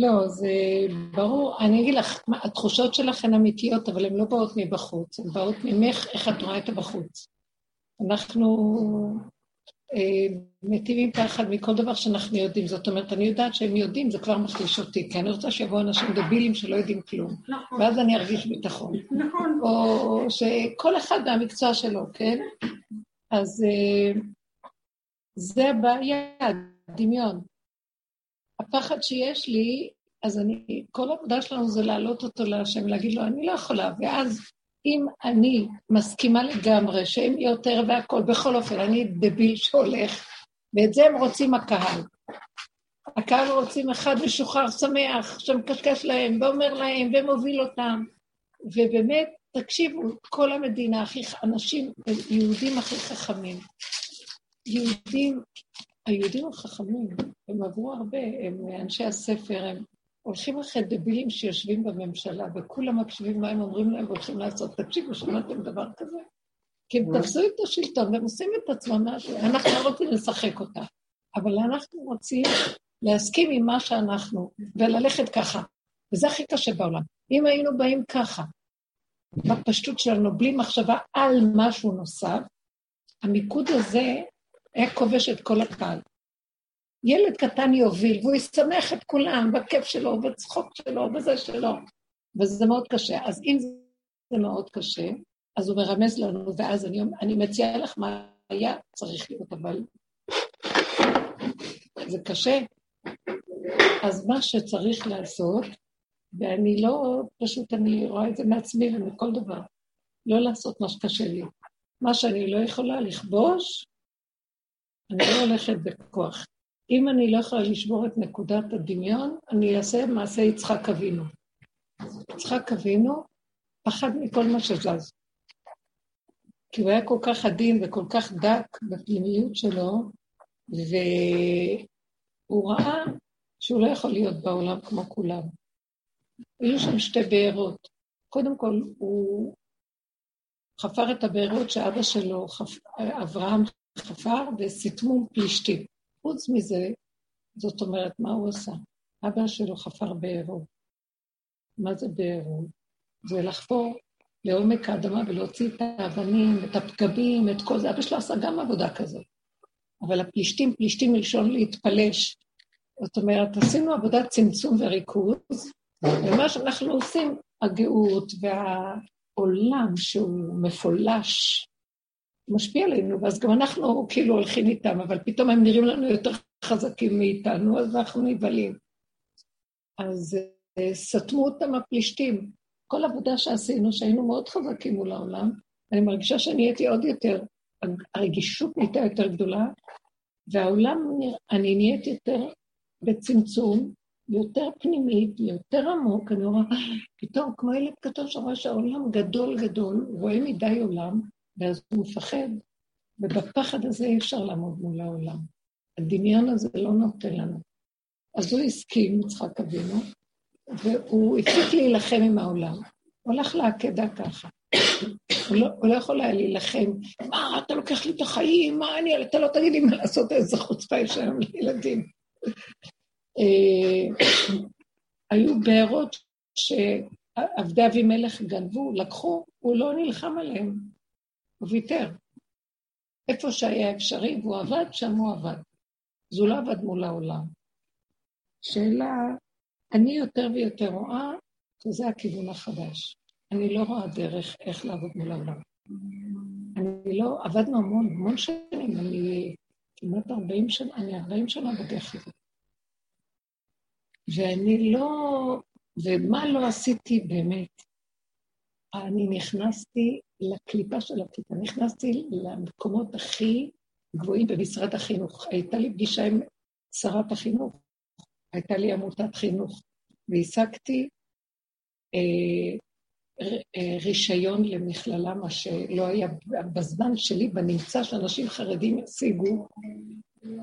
לא, זה ברור. אני אגיד לך, התחושות שלך הן אמיתיות, אבל הן לא באות מבחוץ, הן באות ממך, איך את רואה את הבחוץ. אנחנו אה, מתים עם פחד מכל דבר שאנחנו יודעים. זאת אומרת, אני יודעת שהם יודעים, זה כבר מחליש אותי, כי אני רוצה שיבואו אנשים דבילים שלא יודעים כלום. נכון. ואז אני ארגיש ביטחון. נכון. או שכל אחד מהמקצוע שלו, כן? אז אה, זה הבעיה, דמיון. הפחד שיש לי, אז אני, כל העבודה שלנו זה להעלות אותו להשם, להגיד לו, אני לא יכולה, ואז אם אני מסכימה לגמרי שהם יותר והכול, בכל אופן, אני דביל שהולך, ואת זה הם רוצים הקהל. הקהל רוצים אחד משוחרר שמח, שמקשקש להם, ואומר להם, ומוביל אותם. ובאמת, תקשיבו, כל המדינה הכי, אנשים, יהודים הכי חכמים. יהודים, היהודים החכמים, הם עברו הרבה, הם אנשי הספר, הם הולכים אחרי דבילים שיושבים בממשלה, וכולם מקשיבים מה הם אומרים להם והולכים לעשות. תקשיבו, שמעתם דבר כזה? כי הם תפסו את השלטון והם עושים את עצמם, אנחנו לא רוצים לשחק אותה, אבל אנחנו רוצים להסכים עם מה שאנחנו, וללכת ככה. וזה הכי קשה בעולם. אם היינו באים ככה, בפשטות שלנו, בלי מחשבה על משהו נוסף, המיקוד הזה היה כובש את כל הקהל. ילד קטן יוביל, והוא ישמח את כולם בכיף שלו, בצחוק שלו, בזה שלו, וזה מאוד קשה. אז אם זה מאוד קשה, אז הוא מרמז לנו, ואז אני, אני מציעה לך מה היה צריך להיות, אבל זה קשה. אז מה שצריך לעשות, ואני לא, פשוט אני רואה את זה מעצמי ומכל דבר, לא לעשות מה שקשה לי. מה שאני לא יכולה לכבוש, אני לא הולכת בכוח. אם אני לא יכולה לשבור את נקודת הדמיון, אני אעשה מעשה יצחק אבינו. יצחק אבינו פחד מכל מה שזז. כי הוא היה כל כך עדין וכל כך דק בפנימיות שלו, והוא ראה שהוא לא יכול להיות בעולם כמו כולם. היו שם שתי בארות. קודם כל, הוא חפר את הבארות שאבא שלו, אברהם, חפר, וסיתמו פלישתים. חוץ מזה, זאת אומרת, מה הוא עשה? אבא שלו חפר בארות. מה זה בארות? זה לחפור לעומק האדמה ולהוציא את האבנים, את הפגמים, את כל זה. אבא שלו עשה גם עבודה כזאת. אבל הפלישתים, פלישתים מלשון להתפלש. זאת אומרת, עשינו עבודת צמצום וריכוז, ומה שאנחנו עושים, הגאות והעולם שהוא מפולש, משפיע עלינו, ואז גם אנחנו כאילו הולכים איתם, אבל פתאום הם נראים לנו יותר חזקים מאיתנו, אז אנחנו נבהלים. אז uh, סתמו אותם הפלישתים. כל עבודה שעשינו, שהיינו מאוד חזקים מול העולם, אני מרגישה שנהייתי עוד יותר, הרגישות נהייתה יותר גדולה, והעולם, אני נהייתי יותר בצמצום, יותר פנימית, יותר עמוק, אני רואה, פתאום כמו ילד קטן שרואה שהעולם גדול גדול, רואה מדי עולם, ואז הוא מפחד, ובפחד הזה אי אפשר לעמוד מול העולם. הדמיון הזה לא נותן לנו. אז הוא הסכים, יצחק אבינו, והוא הפסיק להילחם עם העולם. הוא הלך לעקדה ככה. הוא לא, הוא לא יכול היה להילחם, מה, אתה לוקח לי את החיים, מה אני, אתה לא תגיד לי מה לעשות, איזה חוצפה יש היום לילדים. אה, היו בארות שעבדי אבימלך גנבו, לקחו, הוא לא נלחם עליהם. הוא ויתר. איפה שהיה אפשרי, והוא עבד, שם הוא עבד. אז הוא לא עבד מול העולם. שאלה, אני יותר ויותר רואה שזה הכיוון החדש. אני לא רואה דרך איך לעבוד מול העולם. אני לא, עבדנו המון, המון שנים, אני כמעט 40 שנה, אני 40 שנה בדרך הזאת. ואני לא, ומה לא עשיתי באמת? אני נכנסתי לקליפה של הקליפה, נכנסתי למקומות הכי גבוהים במשרד החינוך. הייתה לי פגישה עם שרת החינוך, הייתה לי עמותת חינוך, והשגתי אה, אה, רישיון למכללה, מה שלא היה בזמן שלי, בנמצא שאנשים חרדים השיגו,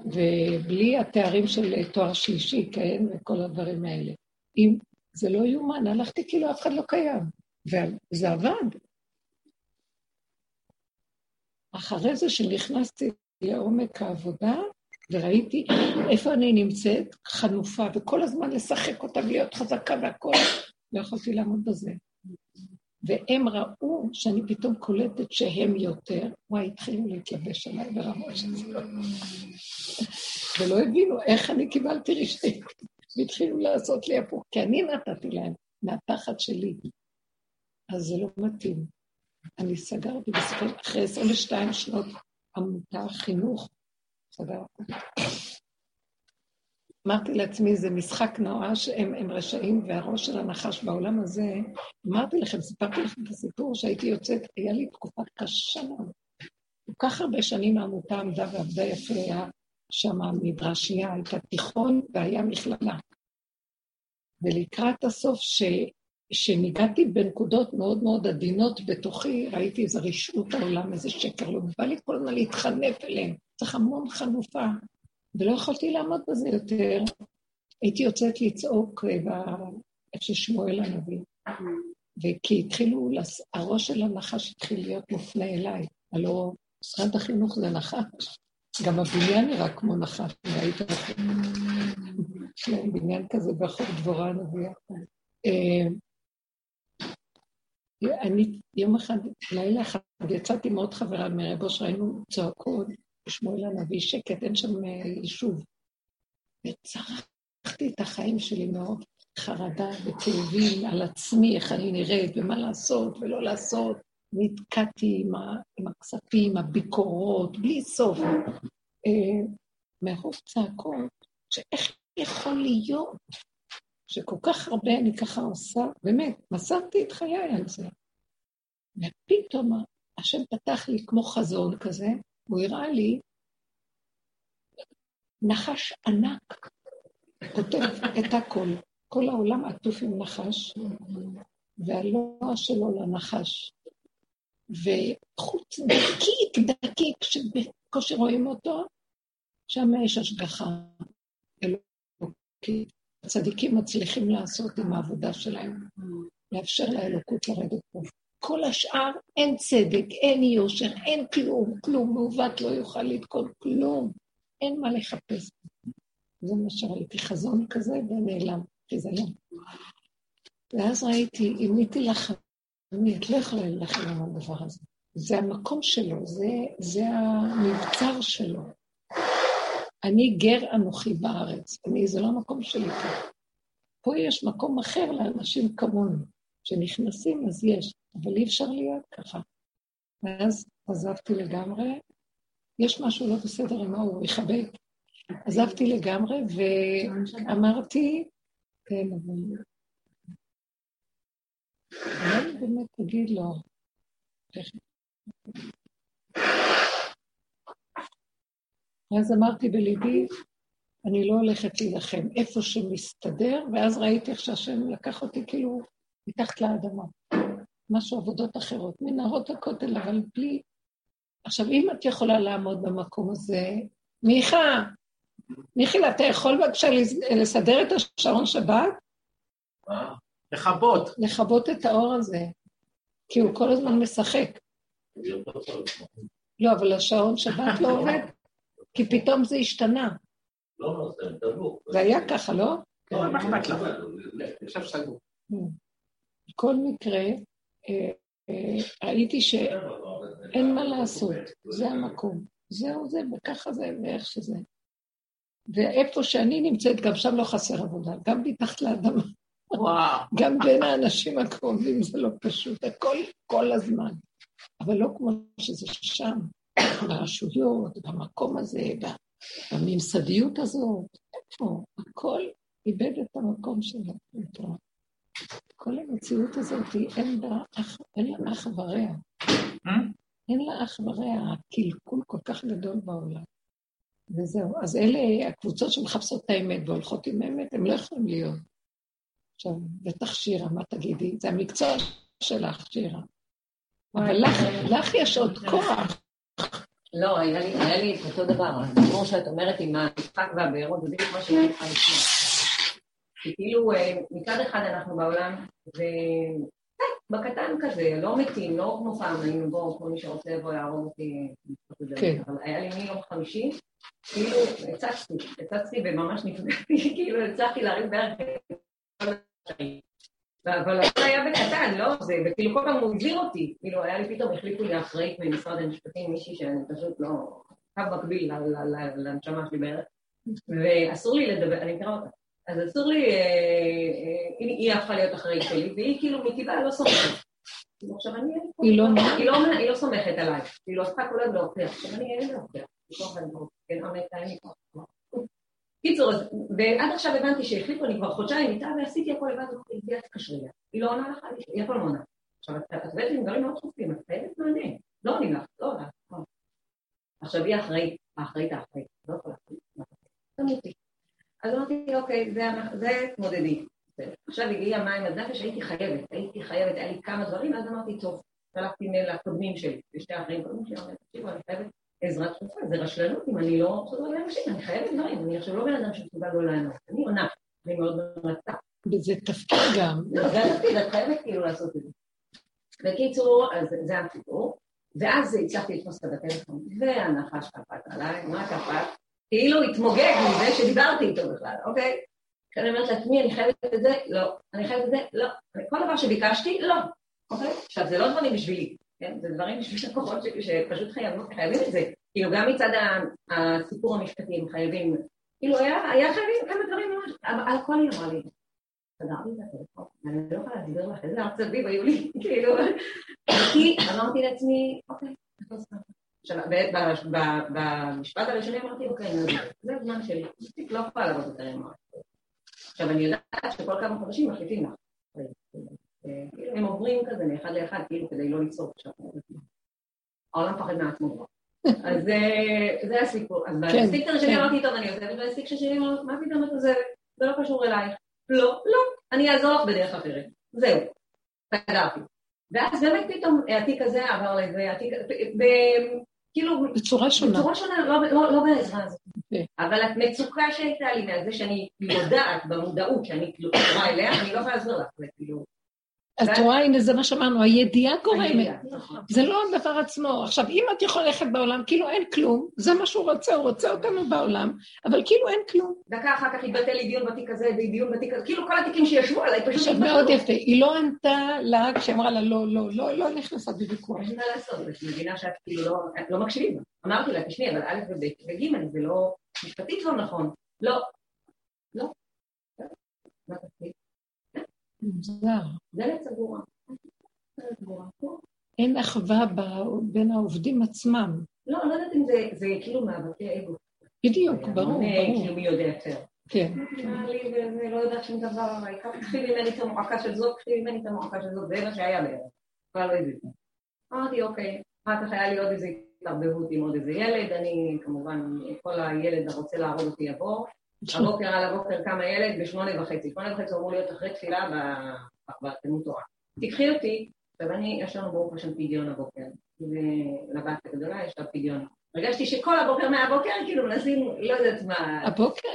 ובלי התארים של תואר שלישי, כן, וכל הדברים האלה. אם זה לא יאומן, הלכתי כאילו אף אחד לא קיים. וזה עבד. אחרי זה שנכנסתי לעומק העבודה, וראיתי איפה אני נמצאת, חנופה, וכל הזמן לשחק אותה ולהיות חזקה והכול, לא יכולתי לעמוד בזה. והם ראו שאני פתאום קולטת שהם יותר, וואי, התחילו להתלבש עליי ברמות של זה. ולא הבינו איך אני קיבלתי רשתית. והתחילו לעשות לי הפוך, כי אני נתתי להם מהפחד שלי. אז זה לא מתאים. אני סגרתי בספר, אחרי 22 שנות עמותה, חינוך, סגרתי. אמרתי לעצמי, זה משחק נורא שהם רשעים, והראש של הנחש בעולם הזה, אמרתי לכם, סיפרתי לכם את הסיפור שהייתי יוצאת, היה לי תקופה קשה מאוד. כל כך הרבה שנים העמותה עמדה ועבדה יפה, היה שם מדרשייה, הייתה תיכון והיה מכללה. ולקראת הסוף, ש... שניגעתי בנקודות מאוד מאוד עדינות בתוכי, ראיתי איזה רשעות העולם, איזה שקר לא בא לי כל הזמן להתחנף אליהם. צריך המון חנופה. ולא יכולתי לעמוד בזה יותר. הייתי יוצאת לצעוק אה, איפה ששמואל הנביא. וכי התחילו, הראש של הנחש התחיל להיות מופנה אליי. הלוא משרד החינוך זה נחש. גם הבניין נראה כמו נחש, יש להם בניין כזה בחור דבורה הנביאה. אני יום אחד, לילה אחד, יצאתי מאוד חברה מרב אושר, היינו צועקות, שמואל הנביא, שקט, אין שם אה, יישוב. וצרחתי את החיים שלי מאוד, חרדה וכאבים על עצמי, איך אני נראית, ומה לעשות ולא לעשות. נתקעתי עם, ה, עם הכספים, הביקורות, בלי סוף. אה, מרוב צעקות, שאיך יכול להיות שכל כך הרבה אני ככה עושה, באמת, מסרתי את חיי על זה. ופתאום השם פתח לי כמו חזון כזה, הוא הראה לי נחש ענק, כותב את הכל. כל העולם עטוף עם נחש, והלוע שלו לנחש. וחוץ דקיק, דקיק, שבקושי רואים אותו, שם יש השגחה אלוקית. הצדיקים מצליחים לעשות עם העבודה שלהם, לאפשר לאלוקות לרדת פה. כל השאר אין צדק, אין יושר, אין כלום, כלום, מעוות לא יוכל לתקון כלום, אין מה לחפש. זה מה שראיתי, חזון כזה ונעלם, חיזיון. ואז ראיתי, עיניתי לך, אני את לא יכולה להילחם עם הדבר הזה. זה המקום שלו, זה, זה המבצר שלו. אני גר אנוכי בארץ, אני, זה לא המקום שלי פה. פה יש מקום אחר לאנשים כמונו, שנכנסים אז יש. אבל אי אפשר להיות ככה. ואז עזבתי לגמרי, יש משהו לא בסדר עם ההוא, יחבק. עזבתי לגמרי ואמרתי, כן, אבל... אולי באמת תגיד לו, ואז אמרתי בליבי, אני לא הולכת להילחם, איפה שמסתדר, ואז ראיתי איך שהשם לקח אותי כאילו מתחת לאדמה. משהו עבודות אחרות, מנהרות הכותל, אבל בלי... עכשיו, אם את יכולה לעמוד במקום הזה, מיכה, מיכיל, אתה יכול בבקשה לסדר את השעון שבת? לכבות. לכבות את האור הזה, כי הוא כל הזמן משחק. לא, אבל השעון שבת לא עובד, כי פתאום זה השתנה. לא, לא, זה דבוק. זה היה ככה, לא? לא, מה אכפת לך? עכשיו סגור. בכל מקרה, אה, אה, ראיתי שאין מה לעשות, זה המקום. זהו זה, וככה זה, ואיך שזה. ואיפה שאני נמצאת, גם שם לא חסר עבודה, גם מתחת לאדמה. וואו. גם בין האנשים הקרובים זה לא פשוט, הכל כל הזמן. אבל לא כמו שזה שם, ברשויות, במקום הזה, בממסדיות הזאת. איפה? הכל איבד את המקום שלו. כל המציאות הזאת, אין לה אח, ורע. אה? אין לה אח ורע, הקלקול כל כך גדול בעולם. וזהו. אז אלה הקבוצות שמחפשות את האמת והולכות עם האמת, הם לא יכולים להיות. עכשיו, בטח שירה, מה תגידי? זה המקצוע שלך, שירה. אבל לך, לך יש עוד כוח. לא, היה לי את אותו דבר, כמו שאת אומרת עם המשחק והבארות, זה בדיוק מה שאני צריכה לשמוע. כי כאילו אה, מצד אחד אנחנו בעולם, ו... בקטן כזה, לא מתים, לא כמו פעם, היינו בואו, כל מי שרוצה יבוא יהרוג אותי. כן. אבל היה לי מיום חמישי, כאילו, הצצתי, הצצתי וממש נפגעתי, כאילו, הצלחתי להרים בערך... אבל הכל היה בקטן, לא זה, וכאילו כל פעם הוא הזהיר אותי, כאילו היה לי פתאום, החליפו לי אחראית ממשרד המשפטים, מישהי שאני פשוט לא, קו מקביל לנשמה שלי בערך, ואסור לי לדבר, אני מכירה אותה, אז אסור לי, אה, אה, היא הפכה להיות אחראית שלי, והיא כאילו מטבעה לא סומכת. כאילו, עכשיו אני... היא לא היא לא סומכת עליי, כאילו הפכה כל היום להוכיח, עכשיו אני אין להוכיח, קיצור, ועד עכשיו הבנתי שהחליפו, אני כבר חודשיים איתה ועשיתי הכל לבד, היא תתקשרי אליה. היא לא עונה לך, היא פעם לא עונה. עכשיו, את עובדת עם דברים מאוד דחופים, את חייבת מענה. לא עונים לך, לא עונה. עכשיו, היא אחראית, האחראית האחראית, לא יכולה להחליט. אז אמרתי, אוקיי, זה תמודדי. עכשיו הגיע מים עד נפש, הייתי חייבת, הייתי חייבת, היה לי כמה דברים, אז אמרתי, טוב, שלחתי מייל לקודמים שלי, לשתי האחרים קודמים שלי, אמרתי, תקשיבו, אני חייבת עזרה דחופה, זה רשלנות אם אני לא חוזרת לאנשים, אני חייבת דברים, אני עכשיו לא בן אדם שמסוגל לא לענות, אני עונה, אני מאוד מרצה. וזה תפקיד גם. זה התפקיד, את חייבת כאילו לעשות את זה. בקיצור, אז זה הסיפור, ואז הצלחתי לתפוס את הטלפון, והנחש קפט עליי, מה קפט? כאילו התמוגג מזה שדיברתי איתו בכלל, אוקיי? כשאני אומרת לעצמי, אני חייבת את זה, לא. אני חייבת את זה, לא. כל דבר שביקשתי, לא. אוקיי? עכשיו, זה לא דברים בשבילי, כן? זה דברים בשביל לקוחות שפשוט חייבים את זה. כאילו, גם מצד הסיפור המשפטי הם חייבים, כאילו, היה חייבים כמה דברים ממש, על הכל היא אמרה לי. סגרתי את הטלפון, אני לא יכולה להסביר לך איזה עצבים היו לי, כאילו, כי אמרתי לעצמי, אוקיי, במשפט הראשוני אמרתי, אוקיי, זה הזמן שלי, לא יכולה לעבוד יותר עם עכשיו, אני יודעת שכל כמה חודשים מחליטים לך. הם עוברים כזה מאחד לאחד, כאילו כדי לא ליצור עכשיו. העולם מפחד מעצמו. אז זה הסיפור. אז כן, בסטיקטר שלי כן. אמרתי, טוב, אני עוזבת, והסטיקטר שלי אמרתי, מה פתאום את עוזבת? זה לא קשור אלייך. לא, לא, אני אעזור לך בדרך אחרת. זהו, סגרתי. ואז באמת פתאום התיק הזה עבר לזה, התיק... כאילו... בצורה שונה. בצורה שונה, לא, לא, לא בעזרה הזאת. כן. אבל המצוקה שהייתה לי מהזה שאני יודעת במודעות שאני כאילו קשורה אליה, אני לא יכולה להסביר לך, זה כאילו... אז את רואה, הנה זה מה שאמרנו, הידיעה גורמת. נכון. זה לא הדבר עצמו. עכשיו, אם את יכולה ללכת בעולם, כאילו אין כלום, זה מה שהוא רוצה, הוא רוצה אותנו בעולם, אבל כאילו אין כלום. דקה אחר כך התבטל לי דיון בתיק הזה ודיון בתיק הזה, כאילו כל התיקים שישבו עליי פשוט עכשיו מאוד יפה, היא לא ענתה לה כשאמרה לה לא, לא, לא, לא נכנסה בוויכוח. אין מה לעשות, אני מבינה שאת כאילו לא, לא מקשיבים. אמרתי לה, תשמעי, אבל א' וב' וג' זה לא, משפטית לא נכון. לא. לא. מוזר. דלת סגורה. אין אחווה בין העובדים עצמם. לא, לא יודעת אם זה, זה כאילו מאבקי אגו. בדיוק, ברור, ברור. כאילו מי יודע יותר. כן. אני לא יודעת שום דבר, העיקר קחי ממני את המועקה של זאת, קחי ממני את המועקה של זאת, זה מה שהיה בערך. כבר לא הבאתי. אמרתי, אוקיי, אחר כך היה לי עוד איזה התערבבות עם עוד איזה ילד, אני כמובן, כל הילד הרוצה להרוג אותי יבוא, הבוקר על הבוקר קם הילד בשמונה וחצי. שמונה וחצי אמור להיות אחרי תפילה בתלמוד תורה. תיקחי אותי, עכשיו אני, יש לנו ברוך השם פדיון הבוקר, ולבת הגדולה יש לה פדיון. הרגשתי שכל הבוקר מהבוקר כאילו מנסים, לא יודעת מה... הבוקר?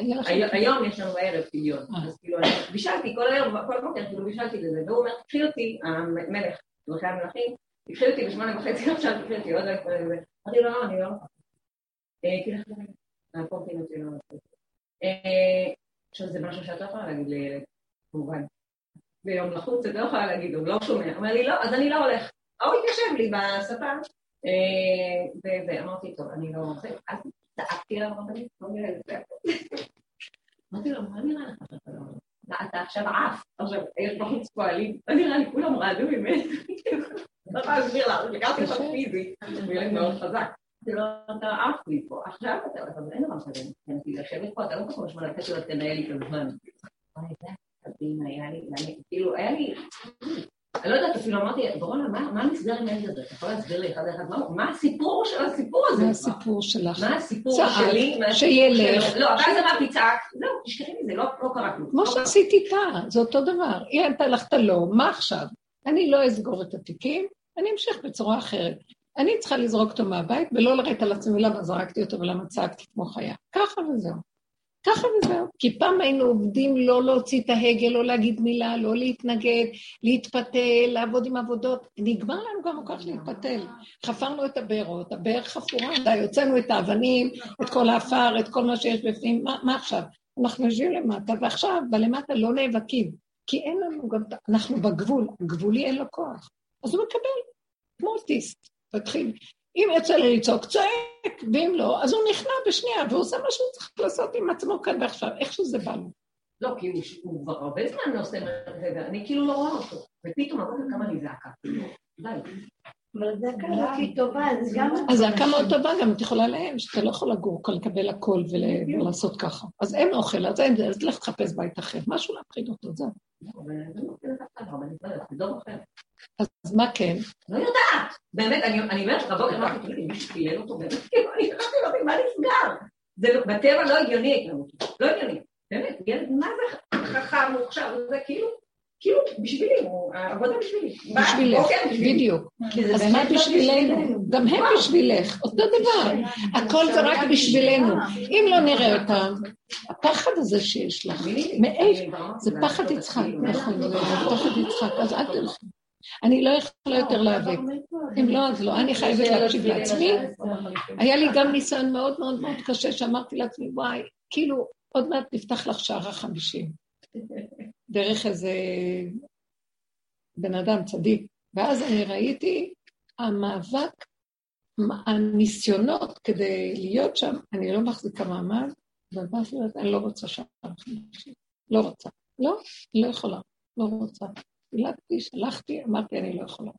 היום יש לנו בערב פדיון. אה. אז כאילו אני בישלתי כל היום, כל הבוקר כאילו בישלתי לזה, והוא אומר, תקחי אותי, המלך, מלכי המלכים, תקחי אותי בשמונה וחצי עכשיו, תקחי אותי עוד לא לזה. אמרתי לו, לא, אני לא... כאילו, נעקוב אותי לא... אה, עכשיו זה משהו שאת לא יכולה להגיד לילד, כמובן. ביום לחוץ את לא יכולה להגיד, הוא לא שומע. אומר לי, לא, אז אני לא הולך. ההוא התיישב לי בספה, אה, ואמרתי, טוב, אני לא... אז צעקתי עליו לא אמרתי לו, מה נראה לך שאתה לא הולך? אתה עכשיו עף, עכשיו יש בחוץ פועלים, לא נראה לי, כולם רעדו ממני. לא יכולה להסביר לה, לקחתי אותו פיזי, הוא ילד מאוד חזק. זה לא, אתה עף לי פה, עכשיו אתה, אבל אין דבר כזה, כי לשבת פה, אתה לא כך משמע לתת לו תנהל לי את הזמן. היה לי, כאילו, היה לי, אני לא יודעת, אפילו אמרתי, ברונה, מה נסגר עם הילד הזה? אתה יכול להסביר לי אחד אחד, מה הסיפור של הסיפור הזה? מה הסיפור שלך? מה הסיפור שלי? שילך. לא, ואז אמרתי, צעק, זהו, תשכחי מזה, לא, לא קרה כלום. כמו שעשית איתה, זה אותו דבר. היא ענתה לך את הלא, מה עכשיו? אני לא אסגור את התיקים, אני אמשיך בצורה אחרת. אני צריכה לזרוק אותו מהבית ולא לרדת על עצמי למה זרקתי אותו ולמה צעקתי כמו חיה. ככה וזהו. ככה וזהו. כי פעם היינו עובדים לא להוציא את ההגה, לא להגיד מילה, לא להתנגד, להתפתל, לעבוד עם עבודות. נגמר לנו גם כל כך להתפתל. חפרנו את הבארות, הבאר חפורה, די, הוצאנו את האבנים, את כל האפר, את כל מה שיש בפנים, מה, מה עכשיו? אנחנו יושבים למטה, ועכשיו בלמטה לא נאבקים. כי אין לנו גם, אנחנו בגבול, גבולי אין לו כוח. אז הוא מקבל, כמו אוטיסט, מתחיל. אם יוצא לי לצעוק, צועק, ואם לא, אז הוא נכנע בשנייה, והוא עושה מה שהוא צריך לעשות עם עצמו כאן ועכשיו, איך שזה בא לו. לא, כי הוא כבר הרבה זמן לא עושה רגע, אני כאילו לא רואה אותו, ופתאום אמרתי כמה לי זעקה. די. אבל זעקה לא הכי טובה, אז גם... אז זעקה מאוד טובה, גם את יכולה להם, שאתה לא יכול לגור, לקבל הכל ולעשות ככה. אז אין אוכל, אז אין, אז לך תחפש בית אחר, משהו להפחיד אותו, זהו. אז מה כן? לא יודעת. באמת, אני אומרת לך, בוקר אמרתי, תגידי, מישהו קילל אותו באמת? כאילו, אני חשבתי, מה נסגר? זה בטבע לא הגיוני ההתנהגות. לא הגיוני. באמת, ילד, מה זה חכם, מוכשר, זה כאילו... כאילו, בשבילי, העבודה בשבילי. בשבילך, בדיוק. אז מה בשבילנו? גם הם בשבילך, אותו דבר. הכל זה רק בשבילנו. אם לא נראה אותם, הפחד הזה שיש לך, מאיפה? זה פחד יצחק, נכון, זה פחד יצחק, אז אל תלכי. אני לא יכולה יותר להיאבק. אם לא, אז לא. אני חייבת להקשיב לעצמי. היה לי גם ניסיון מאוד מאוד מאוד קשה, שאמרתי לעצמי, וואי, כאילו, עוד מעט נפתח לך שער החמישים. דרך איזה בן אדם צדיק. ואז אני ראיתי המאבק, הניסיונות כדי להיות שם, אני לא מחזיקה מעמד, ובאתי אומרת, אני לא רוצה שם לא רוצה. לא, לא יכולה, לא רוצה. הלכתי, שלחתי, אמרתי, אני לא יכולה.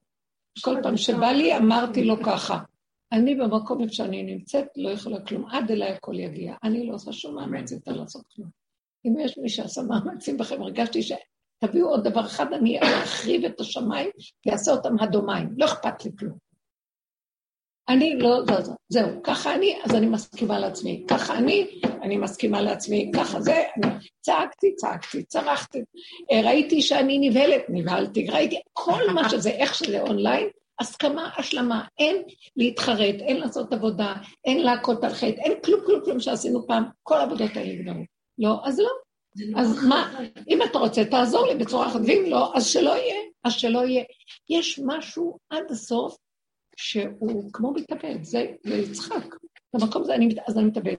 כל פעם שבא לי, אמרתי לו ככה, אני במקום שאני נמצאת, לא יכולה כלום, עד אליי הכל יגיע. אני לא עושה שום מאמץ יותר לעשות כלום. אם יש מי שעשה מאמצים בכם, הרגשתי שתביאו עוד דבר אחד, אני אחריב את השמיים ואעשה אותם הדומיים, לא אכפת לי כלום. אני לא, לא, לא, זהו, ככה אני, אז אני מסכימה לעצמי. ככה אני, אני מסכימה לעצמי, ככה זה, אני צעקתי, צעקתי, צרחתי. אה, ראיתי שאני נבהלת, נבהלתי, ראיתי כל מה שזה, איך שזה אונליין, הסכמה, השלמה, אין להתחרט, אין לעשות עבודה, אין להכות על חטא, אין כלום, כלום, כלום שעשינו פעם, כל העבודות האלה נגמרו. לא, אז לא. אז מה, אם אתה רוצה, תעזור לי בצורה אחת, ואם לא, אז שלא יהיה, אז שלא יהיה. יש משהו עד הסוף שהוא כמו מתאבד, זה יצחק. במקום הזה, אני, אז אני מתאבד.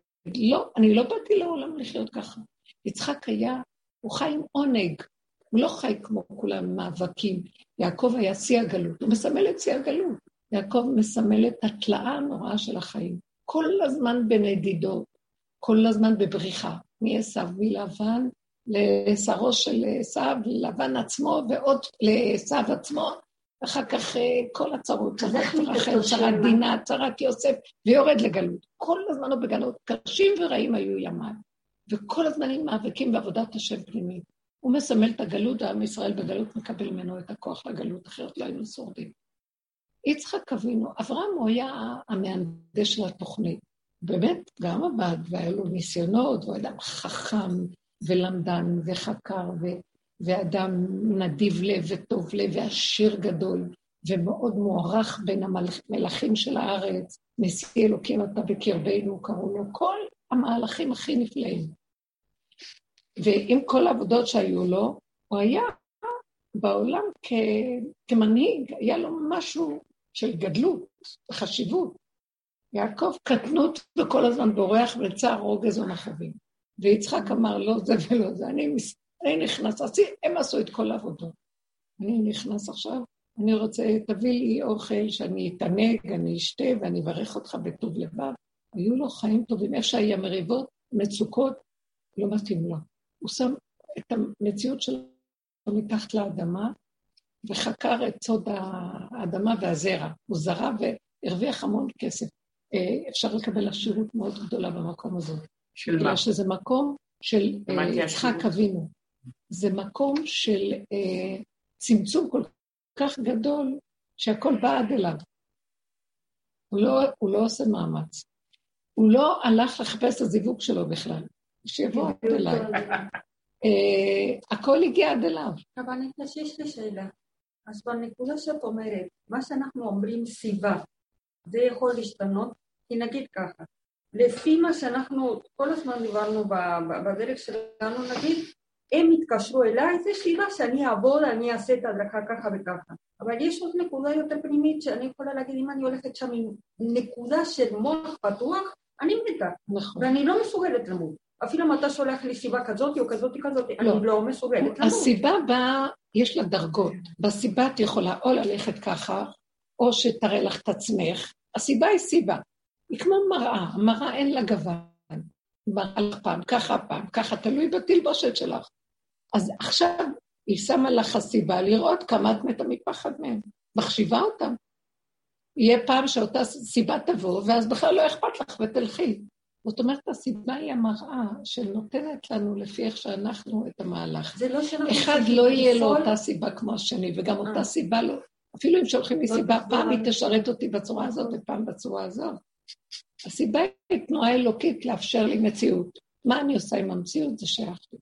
לא, אני לא באתי לעולם לחיות ככה. יצחק היה, הוא חי עם עונג, הוא לא חי כמו כולם מאבקים. יעקב היה שיא הגלות, הוא מסמל את שיא הגלות. יעקב מסמל את התלאה הנוראה של החיים. כל הזמן בנדידות, כל הזמן בבריחה. מעשו, מלבן לשרו של עשו, לבן עצמו ועוד לעשו עצמו, אחר כך אה, כל הצרות, צרת רחל, צרת דינה, צרת יוסף, ויורד לגלות. כל הזמן הוא בגלות, קשים ורעים היו ימיו. וכל הזמן הם מאבקים בעבודת השם פנימית. הוא מסמל את הגלות, ועם ישראל בגלות מקבל ממנו את הכוח לגלות, אחרת לא היינו שורדים. יצחק אבינו, אברהם הוא היה המהנדס של התוכנית. באמת, גם עבד, והיה לו ניסיונות, הוא אדם חכם ולמדן וחקר, ו- ואדם נדיב לב וטוב לב ועשיר גדול, ומאוד מוערך בין המלכים של הארץ, נשיא אלוקים אתה בקרבנו, קראו לו, כל המהלכים הכי נפלאים. ועם כל העבודות שהיו לו, הוא היה בעולם כ- כמנהיג, היה לו משהו של גדלות, חשיבות. יעקב קטנות וכל הזמן בורח וצער רוגז ומכאובים. ויצחק אמר, לא זה ולא זה, אני, אני נכנס, הם עשו את כל העבודות. אני נכנס עכשיו, אני רוצה, תביא לי אוכל שאני אתענג, אני אשתה ואני אברך אותך בטוב לבב. היו לו חיים טובים, איך שהיה מריבות, מצוקות, לא מתאים לו. הוא שם את המציאות שלו מתחת לאדמה, וחקר את סוד האדמה והזרע. הוא זרע והרוויח המון כסף. אה, אפשר לקבל עשירות מאוד גדולה במקום הזה. של מה? בגלל שזה מקום של אה, יצחק אבינו. זה מקום של אה, צמצום כל כך גדול, שהכל בא עד אליו. הוא לא, הוא לא עושה מאמץ. הוא לא הלך לחפש את הזיווג שלו בכלל, שיבוא עד אליי. הכל הגיע עד אליו. אבל אני יש לי שאלה. אז בנקודה שאת אומרת, מה שאנחנו אומרים סיבה, זה יכול להשתנות כי נגיד ככה, לפי מה שאנחנו כל הזמן דיברנו בדרך שלנו, נגיד, הם התקשרו אליי, זה שאלה שאני אעבוד, אני אעשה את ההדרכה ככה וככה. אבל יש עוד נקודה יותר פנימית שאני יכולה להגיד, אם אני הולכת שם עם נקודה של מוח פתוח, אני מתה, נכון. ואני לא מסוגלת למות. אפילו אם אתה שולח לי סיבה כזאת או כזאת כזאת, לא. אני לא מסוגלת למות. הסיבה באה, יש לה דרגות. בסיבה את יכולה או ללכת ככה, או שתראה לך את עצמך. הסיבה היא סיבה. היא כמו מראה, המראה אין לה גוון. מראה לך פעם ככה, פעם ככה, תלוי בתלבושת שלך. אז עכשיו היא שמה לך הסיבה לראות כמה את מתה מפחד מהם. מחשיבה אותם. יהיה פעם שאותה סיבה תבוא, ואז בכלל לא אכפת לך ותלכי. זאת אומרת, הסיבה היא המראה שנותנת לנו לפי איך שאנחנו את המהלך. זה לא שאנחנו אחד לא יהיה לו אותה סיבה כמו השני, וגם אותה אה. סיבה לא. אפילו אם שולחים לי לא סיבה, תחזור פעם היא על- תשרת אותי בצורה הזאת ופעם בצורה הזאת. הסיבה היא תנועה אלוקית לאפשר לי מציאות. מה אני עושה עם המציאות? זה שייך לי.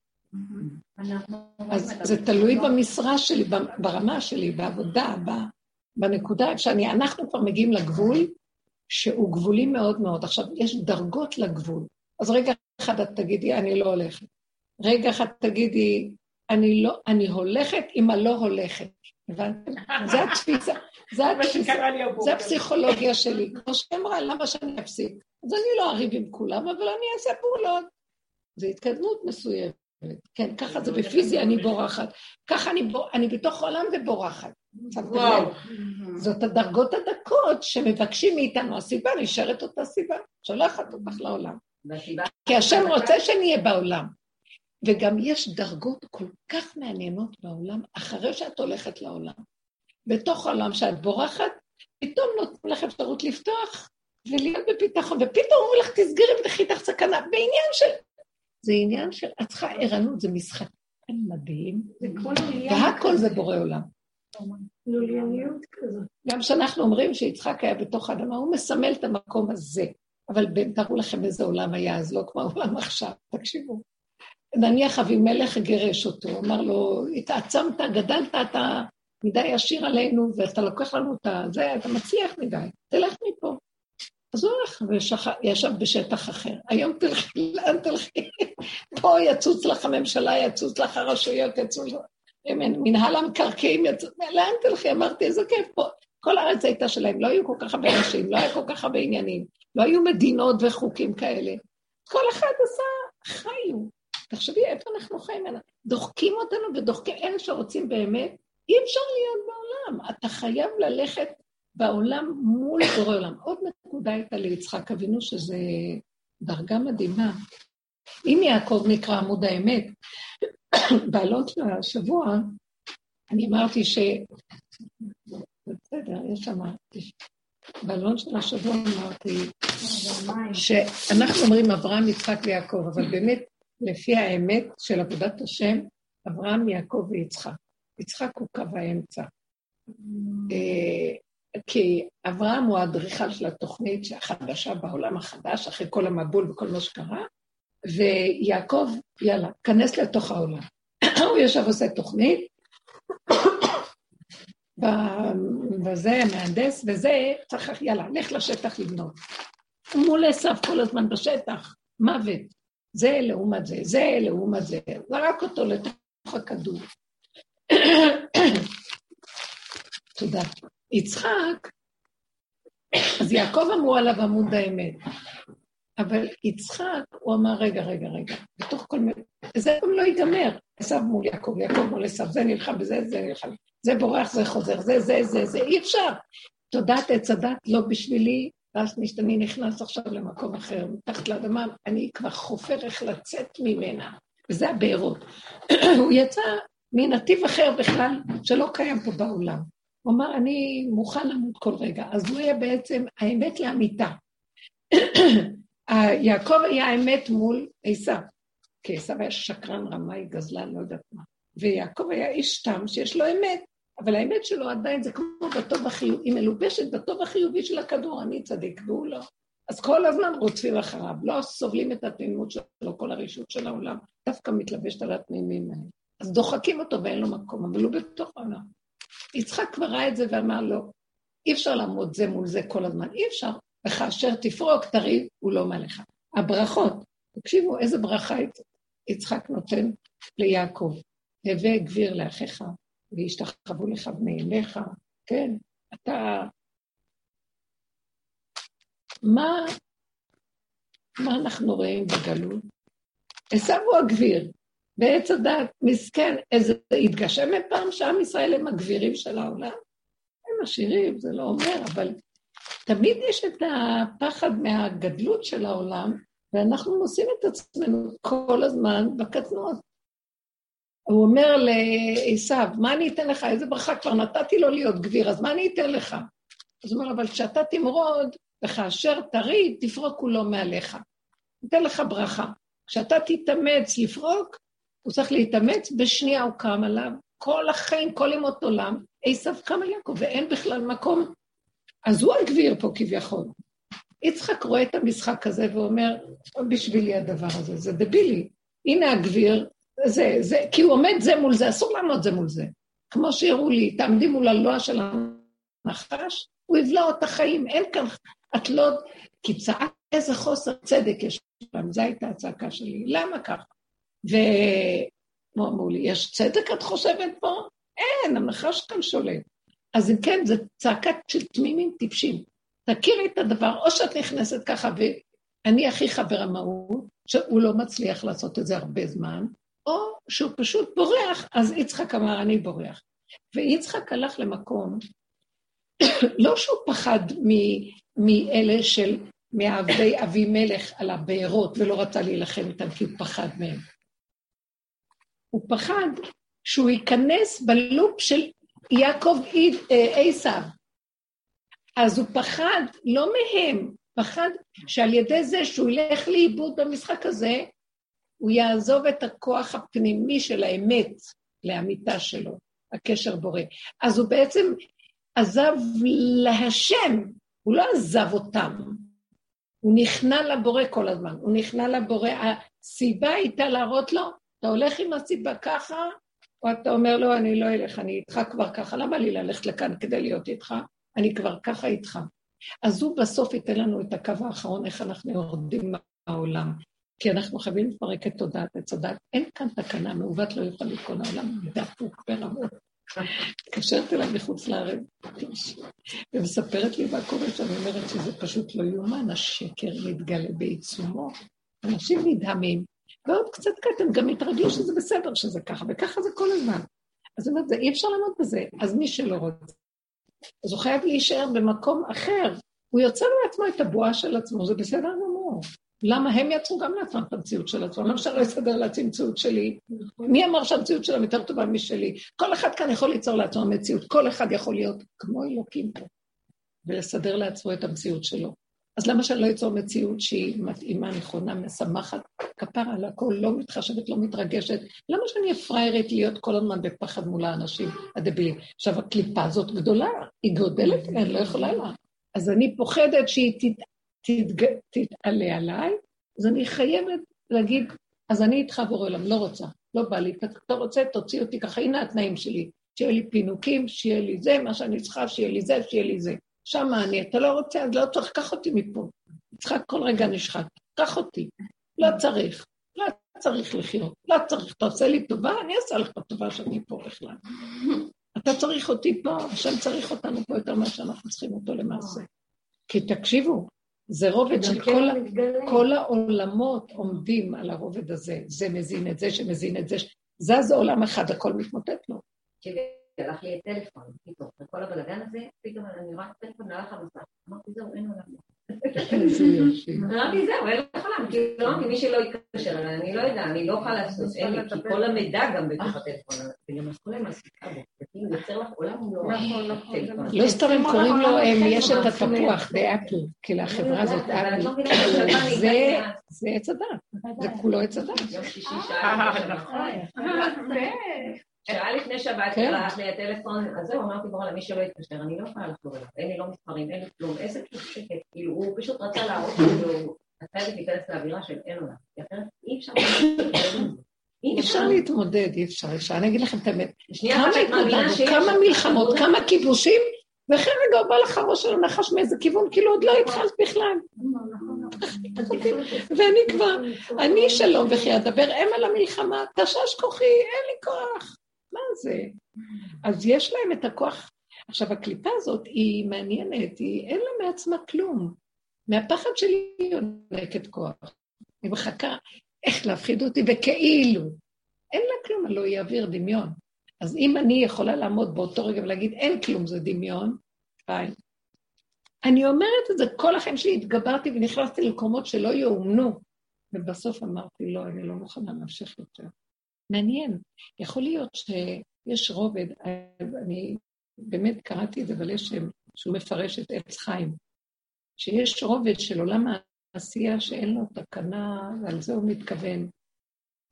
אז זה תלוי לא. במשרה שלי, ברמה שלי, בעבודה, בנקודה שאני, אנחנו כבר מגיעים לגבול שהוא גבולי מאוד מאוד. עכשיו, יש דרגות לגבול. אז רגע אחד את תגידי, אני לא הולכת. רגע אחד תגידי, אני לא, אני הולכת עם הלא הולכת. הבנתם? זה התפיסה, זה התפיסה. זה הפסיכולוגיה שלי. כמו שהיא אמרה, למה שאני אפסיק? אז אני לא אריב עם כולם, אבל אני אעשה פעולות. זו התקדמות מסוימת. כן, ככה זה בפיזי, אני בורחת. ככה אני, בור... אני בתוך העולם ובורחת. וואו. לב? זאת הדרגות הדקות שמבקשים מאיתנו. הסיבה נשארת אותה סיבה, שולחת אותך לעולם. כי השם רוצה שנהיה בעולם. וגם יש דרגות כל כך מעניינות בעולם, אחרי שאת הולכת לעולם. בתוך העולם שאת בורחת, פתאום נותנים לך אפשרות לפתוח ולהיות בביטחון, ופתאום אומרים לך, תסגרי ותחי תחת סכנה, בעניין של... זה עניין של... את צריכה ערנות, זה משחק מדהים, והכל זה בורא עולם. גם כשאנחנו אומרים שיצחק היה בתוך האדמה, הוא מסמל את המקום הזה. אבל ב- תארו לכם איזה עולם היה, אז לא כמו העולם עכשיו, תקשיבו. נניח אבימלך גירש אותו, אמר לו, התעצמת, גדלת, אתה מדי עשיר עלינו, ואתה לוקח לנו את זה, אתה מצליח מדי, תלך מפה. אז הוא הלך וישב בשטח אחר. היום תלכי, לאן תלכי? פה יצוץ לך הממשלה, יצוץ לך הרשויות, יצוץ לך... מנהל המקרקעים יצוץ... לאן תלכי? אמרתי, איזה כיף פה. כל הארץ הייתה שלהם, לא היו כל כך הרבה אנשים, לא היה כל כך הרבה עניינים, לא היו מדינות וחוקים כאלה. כל אחד עשה, חיו. תחשבי איפה אנחנו חיים, דוחקים אותנו ודוחקים, אלה שרוצים באמת, אי אפשר להיות בעולם. אתה חייב ללכת בעולם מול בורא עולם. עוד נקודה הייתה ליצחק אבינו, שזה דרגה מדהימה. אם יעקב נקרא עמוד האמת, בעלות השבוע, אני אמרתי ש... בסדר, יש שם... בעלון של השבוע אמרתי שאנחנו אומרים אברהם, יצחק ויעקב, אבל באמת, לפי האמת של עבודת השם, אברהם, יעקב ויצחק. יצחק הוא קו האמצע. אה, כי אברהם הוא האדריכל של התוכנית החדשה בעולם החדש, אחרי כל המבול וכל מה שקרה, ויעקב, יאללה, כנס לתוך העולם. הוא יושב עושה תוכנית, וזה מהנדס, וזה, צריך, יאללה, לך לשטח לבנות. מול עשיו כל הזמן בשטח, מוות. זה לעומת זה, זה לעומת זה. זרק אותו לתוך הכדור. תודה. יצחק, אז יעקב אמרו עליו עמוד האמת, אבל יצחק, הוא אמר, רגע, רגע, רגע, בתוך כל מיני... זה גם לא ייגמר. עשיו מול יעקב, יעקב מול עשיו, זה נלחם בזה, זה נלחם, זה בורח, זה חוזר, זה, זה, זה, זה, אי אפשר. תודעת עץ הדת לא בשבילי, ואז אני נכנס עכשיו למקום אחר, מתחת לאדמה, אני כבר חופר איך לצאת ממנה, וזה הבארות. הוא יצא מנתיב אחר בכלל, שלא קיים פה בעולם. הוא אמר, אני מוכן למות כל רגע. אז הוא היה בעצם האמת לאמיתה. יעקב היה האמת מול עשיו, כי עשיו היה שקרן, רמאי, גזלן, לא יודעת מה. ויעקב היה איש תם שיש לו אמת, אבל האמת שלו עדיין זה כמו בטוב החיובי, היא מלובשת בטוב החיובי של הכדור, אני צדיק והוא לא. אז כל הזמן רודפים אחריו, לא סובלים את התמימות שלו, כל הרשות של העולם, דווקא מתלבשת על התמימים האלה. אז דוחקים אותו ואין לו מקום, אבל הוא בתוך העולם. יצחק כבר ראה את זה ואמר לו, אי אפשר לעמוד זה מול זה כל הזמן, אי אפשר. וכאשר תפרוק, תריב, הוא לא מעליך. הברכות, תקשיבו, איזה ברכה יצחק נותן ליעקב. הווה גביר לאחיך, וישתחוו לך בני אליך, כן, אתה... מה, מה אנחנו רואים בגלות? עשו הוא הגביר, בעץ הדת, מסכן, איזה, התגשם פעם שעם ישראל הם הגבירים של העולם? הם עשירים, זה לא אומר, אבל תמיד יש את הפחד מהגדלות של העולם, ואנחנו נושאים את עצמנו כל הזמן בקטנות. הוא אומר לעשו, מה אני אתן לך? איזה ברכה? כבר נתתי לו להיות גביר, אז מה אני אתן לך? אז הוא אומר, אבל כשאתה תמרוד, וכאשר תריד, תפרוק כולו מעליך. אתן לך ברכה. כשאתה תתאמץ לפרוק, הוא צריך להתאמץ, בשנייה הוא קם עליו, כל החיים, כל ימות עולם, עשו קם על יעקב, ואין בכלל מקום. אז הוא הגביר פה כביכול. יצחק רואה את המשחק הזה ואומר, בשבילי הדבר הזה, זה דבילי. הנה הגביר, זה, זה, כי הוא עומד זה מול זה, אסור לעמוד זה מול זה. כמו שהראו לי, תעמדי מול הלוע של הנחש, הוא יבלע את החיים, אין כאן, את לא... כי צעק איזה חוסר צדק יש שם, זו הייתה הצעקה שלי. למה ככה? ואמרו לי, יש צדק את חושבת פה? אין, הנחש כאן שולט. אז אם כן, זו צעקה של תמימים טיפשים. תכירי את הדבר, או שאת נכנסת ככה, ואני הכי חבר המהות, שהוא לא מצליח לעשות את זה הרבה זמן, או שהוא פשוט בורח, אז יצחק אמר, אני בורח. ויצחק הלך למקום, לא שהוא פחד מאלה של, מעבדי אבימלך על הבארות, ולא רצה להילחם איתם כי הוא פחד מהם. הוא פחד שהוא ייכנס בלופ של יעקב אה, עשיו. אז הוא פחד לא מהם, פחד שעל ידי זה שהוא ילך לאיבוד במשחק הזה, הוא יעזוב את הכוח הפנימי של האמת לאמיתה שלו, הקשר בורא. אז הוא בעצם עזב להשם, הוא לא עזב אותם. הוא נכנע לבורא כל הזמן, הוא נכנע לבורא. הסיבה הייתה להראות לו, אתה הולך עם הסיבה ככה, או אתה אומר לו, אני לא אלך, אני איתך כבר ככה, למה לי ללכת לכאן כדי להיות איתך? אני כבר ככה איתך. אז הוא בסוף ייתן לנו את הקו האחרון, איך אנחנו יורדים מהעולם. כי אנחנו חייבים לפרק את תודעת עץ הדת. אין כאן תקנה, מעוות לא יוכל לתקון העולם, דפוק ברמות. מתקשרת אליי מחוץ לארץ, ומספרת לי מה קורה שם, אומרת שזה פשוט לא יאומן, השקר מתגלה בעיצומו. אנשים נדהמים, ועוד קצת קטן גם התרגלו שזה בסדר שזה ככה, וככה זה כל הזמן. אז אומרת, אי אפשר לעמוד בזה. אז מי שלא רוצה, אז הוא חייב להישאר במקום אחר. הוא יוצר לעצמו את הבועה של עצמו, זה בסדר גמור. למה הם יצרו גם לעצמם את המציאות של עצמם? למה אפשר לא יסדר לעצמי מציאות שלי? מי אמר שהמציאות שלהם יותר טובה משלי? כל אחד כאן יכול ליצור לעצמו מציאות, כל אחד יכול להיות כמו אלוקים פה, ולסדר לעצמו את המציאות שלו. אז למה שאני לא אצור מציאות שהיא מתאימה, נכונה, משמחת, כפרה על הכל, לא מתחשבת, לא מתרגשת? למה שאני אהיה פריירית להיות כל הזמן בפחד מול האנשים הדבילים? עכשיו, הקליפה הזאת גדולה, היא גודלת, אני לא יכולה לה. אז אני פוחדת שהיא תתג... תתעלה עליי, אז אני חייבת להגיד, אז אני איתך בורא עולם, לא רוצה, לא בא לי, אתה רוצה, תוציא אותי ככה, הנה התנאים שלי, שיהיה לי פינוקים, שיהיה לי זה, מה שאני צריכה, שיהיה לי זה, שיהיה לי זה. שמה אני, אתה לא רוצה, אז לא צריך, קח אותי מפה. יצחק כל רגע נשחק, קח אותי. לא צריך, לא צריך לחיות, לא צריך, אתה עושה לי טובה, אני אעשה לך טובה שאני פה בכלל. אתה צריך אותי פה, השם צריך אותנו פה יותר ממה שאנחנו צריכים אותו למעשה. כי תקשיבו, זה רובד של כל, כל העולמות עומדים על הרובד הזה. זה מזין את זה, שמזין את זה. זז עולם אחד, הכל מתמוטט לו. הלך לי טלפון, פתאום, וכל הבלאגן הזה, פתאום אני רואה טלפון, הלך המסך. אמרתי, זהו, אין עולם. אמרתי, זהו, אין לך עולם. כאילו, אמרתי, מי שלא יתקשר אליי, אני לא יודע, אני לא אוכל לעשות, אין לי, כי כל המידע גם בתוך הטלפון, וגם עשו להם עסקה בו, וכאילו יוצר לך עולם לא... נכון, נכון. לא סתם הם קוראים לו, יש את התפוח, באפל, כאילו החברה הזאת, אפל. זה עץ הדת, זה כולו עץ הדת. שעה. לפני שבת כן. הלך לי הטלפון, אז זהו, אמרתי ברור למי שלא יתקשר, אני לא יכולה לחזור אליו, אין לי לא מספרים, אין לי כלום, איזה פשוט שקט, כאילו, הוא פשוט רצה להראות כאילו, אתה חייבת להיכנס לאווירה של אין עולם, כי אחרת אי אפשר אי אפשר להתמודד, אי אפשר, אפשר. אני אגיד לכם את האמת, כמה מלחמות, כמה כיבושים, ואחרי רגע הוא בא לך ראש של הנחש מאיזה כיוון, כאילו עוד לא התחלת בכלל. ואני כבר, אני שלום וכי אדבר אם על המלחמה, תשש כוחי, אין לי כוח. מה זה? אז יש להם את הכוח. עכשיו, הקליפה הזאת היא מעניינת, היא אין לה מעצמה כלום. מהפחד שלי היא יונקת כוח. היא מחכה איך להפחיד אותי, וכאילו. אין לה כלום, הלוא היא אוויר דמיון. אז אם אני יכולה לעמוד באותו רגע ולהגיד, אין כלום, זה דמיון, ביי. אני אומרת את זה, כל החיים שלי התגברתי ונכנסתי למקומות שלא יאומנו, ובסוף אמרתי, לא, אני לא מוכנה להמשיך יותר. מעניין, יכול להיות שיש רובד, אני באמת קראתי את זה, אבל יש שם שהוא מפרש את עץ חיים, שיש רובד של עולם העשייה שאין לו תקנה, ועל זה הוא מתכוון.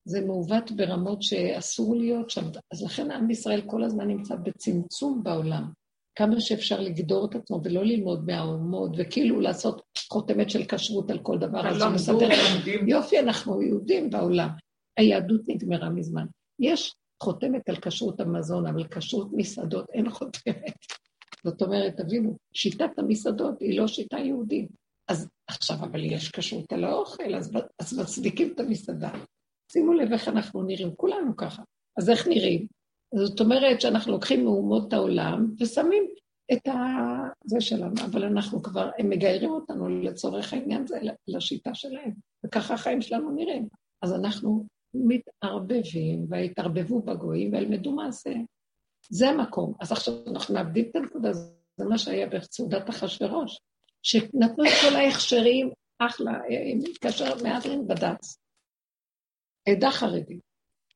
זה מעוות ברמות שאסור להיות שם. אז לכן עם ישראל כל הזמן נמצא בצמצום בעולם. כמה שאפשר לגדור את עצמו ולא ללמוד מהאומות, וכאילו לעשות חותמת של כשרות על כל דבר. אז מסדר... יופי, אנחנו יהודים בעולם. היהדות נגמרה מזמן. יש חותמת על כשרות המזון, אבל כשרות מסעדות אין חותמת. זאת אומרת, תבינו, שיטת המסעדות היא לא שיטה יהודית. אז עכשיו, אבל יש כשרות על האוכל, אז, אז מצדיקים את המסעדה. שימו לב איך אנחנו נראים, כולנו ככה. אז איך נראים? זאת אומרת שאנחנו לוקחים מאומות העולם ושמים את ה... זה שלנו, אבל אנחנו כבר, הם מגיירים אותנו לצורך העניין הזה, לשיטה שלהם, וככה החיים שלנו נראים. אז אנחנו מתערבבים, ויתערבבו בגויים וילמדו מעשה. זה המקום. אז עכשיו אנחנו מאבדים את הנקודה, הזאת, זה מה שהיה בסעודת אחשורוש, שנתנו את כל ההכשרים, אחלה, מתקשר מהדרין בד"ץ. עדה חרדית.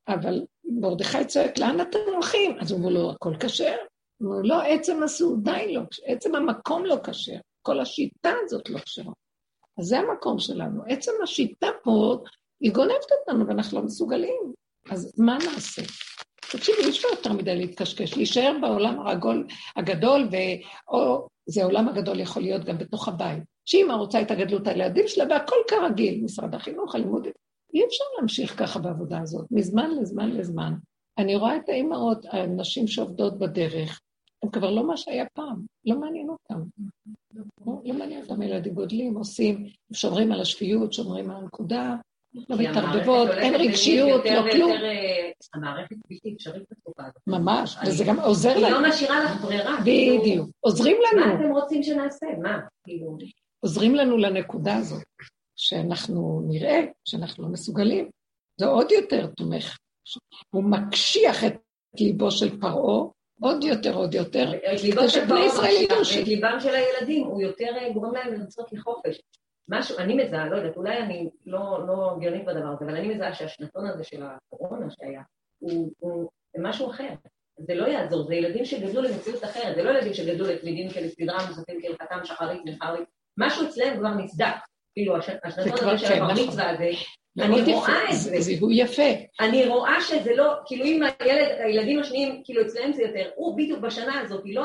אבל מרדכי צועק, לאן אתם הולכים? אז אומר לו, הכל כשר. אומר, לא, עצם הסעודה היא לא עצם המקום לא כשר, כל השיטה הזאת לא כשרה. אז זה המקום שלנו. עצם השיטה פה, היא גונבת אותנו ואנחנו לא מסוגלים. אז מה נעשה? תקשיבו, אי אפשר יותר מדי להתקשקש, להישאר בעולם הרגול, הגדול, או זה העולם הגדול יכול להיות גם בתוך הבית. שאמא רוצה את הגדלות הילדים שלה, והכל כרגיל, משרד החינוך, הלימוד, אי אפשר להמשיך ככה בעבודה הזאת, מזמן לזמן לזמן. אני רואה את האימהות, הנשים שעובדות בדרך, הן כבר לא מה שהיה פעם, לא מעניין אותם. לא, לא מעניין אותם, ילדים גודלים, עושים, שומרים על השפיות, שומרים על הנקודה, לא מתערבבות, אין רגשיות, לא כלום. אה, המערכת בלתי אפשרית בתקופה הזאת. ממש, וזה גם עוזר לנו. היא לא משאירה לך ברירה. בדיוק, עוזרים לנו. מה אתם רוצים שנעשה? מה? כאילו... עוזרים לנו לנקודה הזאת. שאנחנו נראה שאנחנו לא מסוגלים, זה עוד יותר תומך. הוא מקשיח את ליבו של פרעה עוד יותר, עוד יותר, את ליבו של פרעה מקשיח, ואת ליבם של הילדים, הוא יותר אה, גורם להם לרצות לחופש. משהו, אני מזהה, לא יודעת, אולי אני לא, לא הגיונית בדבר הזה, אבל אני מזהה שהשנתון הזה של הקורונה שהיה, הוא, הוא משהו אחר. זה לא יעזור, זה ילדים שגדלו למציאות אחרת, זה לא ילדים שגדלו לתמידים כלסדרה, נוספים כהלכתם שחרית וחרית, משהו אצלם כבר נסדק. כאילו, השנתון הזה של הבר מצווה הזה, אני רואה את זה. זיהוי יפה. אני רואה שזה לא, כאילו אם הילד, הילדים השניים, כאילו אצלם זה יותר, הוא בדיוק בשנה הזאת, לא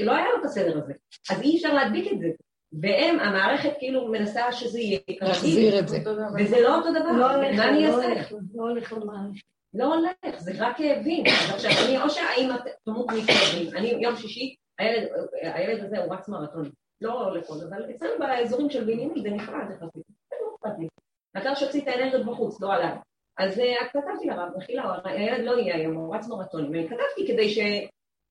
לא היה לו את הסדר הזה. אז אי אפשר להדביק את זה. והם, המערכת כאילו מנסה שזה יהיה להחזיר את זה. וזה לא אותו דבר, לא הולך, מה אני לא אעשה? הולך, לא הולך למערכת. לא הולך, זה רק כאבים. עכשיו, אני, או שהאימא תמות מכאבים. אני, יום שישי, הילד הזה הוא רץ מרתון. לא לכל, אבל אצלנו באזורים של בנימין זה נפרד יחסית, זה לא אכפת לי. העיקר שהוציא את האנרגיות בחוץ, לא עליי. אז uh, כתבתי לרב, מחילה, הילד לא יהיה היום, הוא רץ מרתונים, ואני כתבתי כדי ש...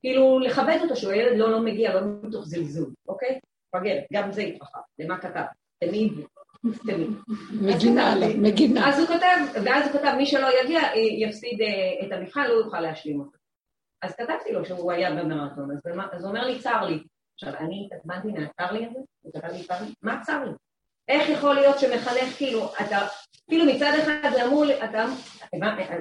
כאילו, לכבד אותו, שהוא הילד לא, לא מגיע, לא מתוך זלזול, אוקיי? מפגרת, גם זה התרחב, למה כתב? תמיד, תמיד. מגינה עליו, מגינה. אז הוא כתב, ואז הוא כתב, מי שלא יגיע, יפסיד uh, את המבחן, לא יוכל להשלים אותו. אז כתבתי לו שהוא היה במרתון, אז, אז הוא אומר לי, צר לי. עכשיו, אני התעצבנתי מהצר לי הזה, הוא כתב לי צר לי, מה צר לי? איך יכול להיות שמחנך, כאילו, אתה, כאילו מצד אחד זה אמור, אתה,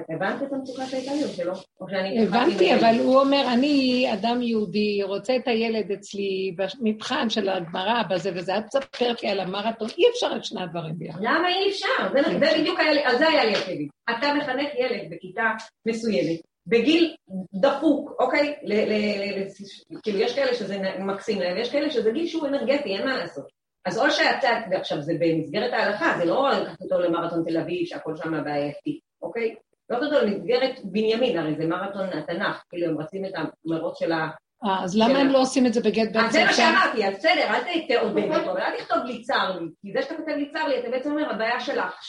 הבנת את המצוקה שהייתה לי או שלא? או שאני... הבנתי, אבל הוא אומר, אני אדם יהודי, רוצה את הילד אצלי במבחן של הגמרא בזה וזה, את מספרת לי על המרתון, אי אפשר את שני הדברים ביחד. למה אי אפשר? זה בדיוק היה לי, על זה היה לי הכאבים. אתה מחנך ילד בכיתה מסוימת, בגיל דפוק, אוקיי? כאילו, יש כאלה שזה מקסים להם, יש כאלה שזה גיל שהוא אנרגטי, אין מה לעשות. אז או שאתה, ועכשיו זה במסגרת ההלכה, זה לא לקחת אותו למרתון תל אביב, שהכל שם בעייתי, אוקיי? לא אותו למסגרת בנימין, הרי זה מרתון התנ"ך, כאילו הם רצים את המרוץ של אה, אז למה הם לא עושים את זה בגט אז באמצע זה מה? שאמרתי, אז בסדר, אל תעודד אותו, אבל אל תכתוב לי צר לי, כי זה שאתה כותב לי צר לי, אתה בעצם אומר, הבעיה שלך.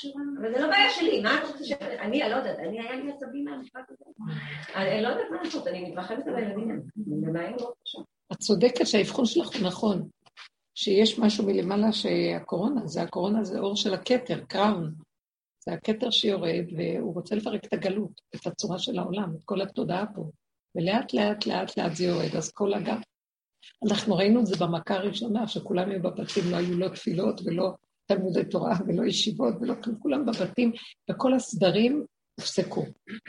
אבל זה לא בעיה שלי, מה אתה רוצה ש... אני לא יודעת, אני היה לי עצבים מהמשפט הזה. אני לא יודעת מה לעשות, אני מתרחבת על הילדים. זה בעיה מאוד קשה. את צודקת שהאבחון שלך הוא נכון, שיש משהו מלמעלה שהקורונה, זה הקורונה זה אור של הכתר, קראון. זה הכתר שיורד, והוא רוצה לפרק את הגלות, את הצורה של העולם, את כל התודעה פה. ולאט לאט לאט לאט זה יורד, אז כל הגב. אנחנו ראינו את זה במכה הראשונה, שכולם היו בבתים, לא היו לא תפילות ולא תלמודי תורה ולא ישיבות ולא כלום, כולם בבתים, וכל הסדרים הופסקו.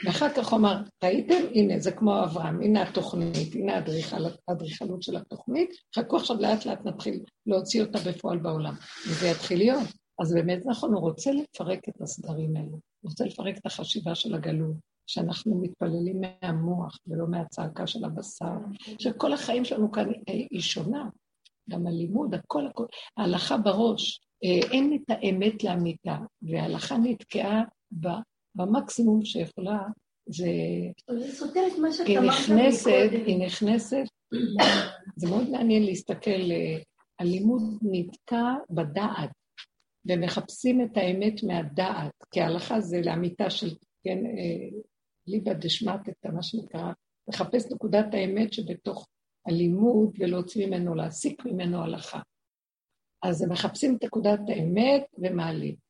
ואחר כך הוא אמר, ראיתם? הנה, זה כמו אברהם, הנה התוכנית, הנה האדריכל- האדריכלות של התוכנית, חכו עכשיו לאט לאט נתחיל להוציא אותה בפועל בעולם. וזה יתחיל להיות. אז באמת נכון, הוא רוצה לפרק את הסדרים האלו, הוא רוצה לפרק את החשיבה של הגלות, שאנחנו מתפללים מהמוח ולא מהצעקה של הבשר, שכל החיים שלנו כאן אה, היא שונה, גם הלימוד, הכל הכל, ההלכה בראש, אה, אין את האמת לאמיתה, וההלכה נתקעה במקסימום שיכולה, זה... זה סותר את מה שאתה אמרת מקודם. היא נכנסת, זה מאוד מעניין להסתכל, אה, הלימוד נתקע בדעת, ומחפשים את האמת מהדעת, כי ההלכה זה לאמיתה של, כן, אה, ליבא דשמטתא, מה שנקרא, לחפש נקודת האמת שבתוך הלימוד ולהוציא ממנו, להסיק ממנו הלכה. אז הם מחפשים את נקודת האמת ומעלים.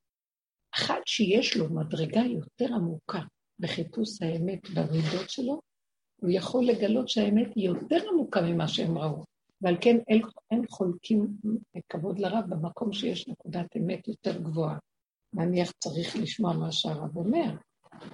אחד שיש לו מדרגה יותר עמוקה בחיפוש האמת במידות שלו, הוא יכול לגלות שהאמת היא יותר עמוקה ממה שהם ראו. ועל כן אין, חולקים כבוד לרב במקום שיש נקודת אמת יותר גבוהה. נניח צריך לשמוע מה שהרב אומר,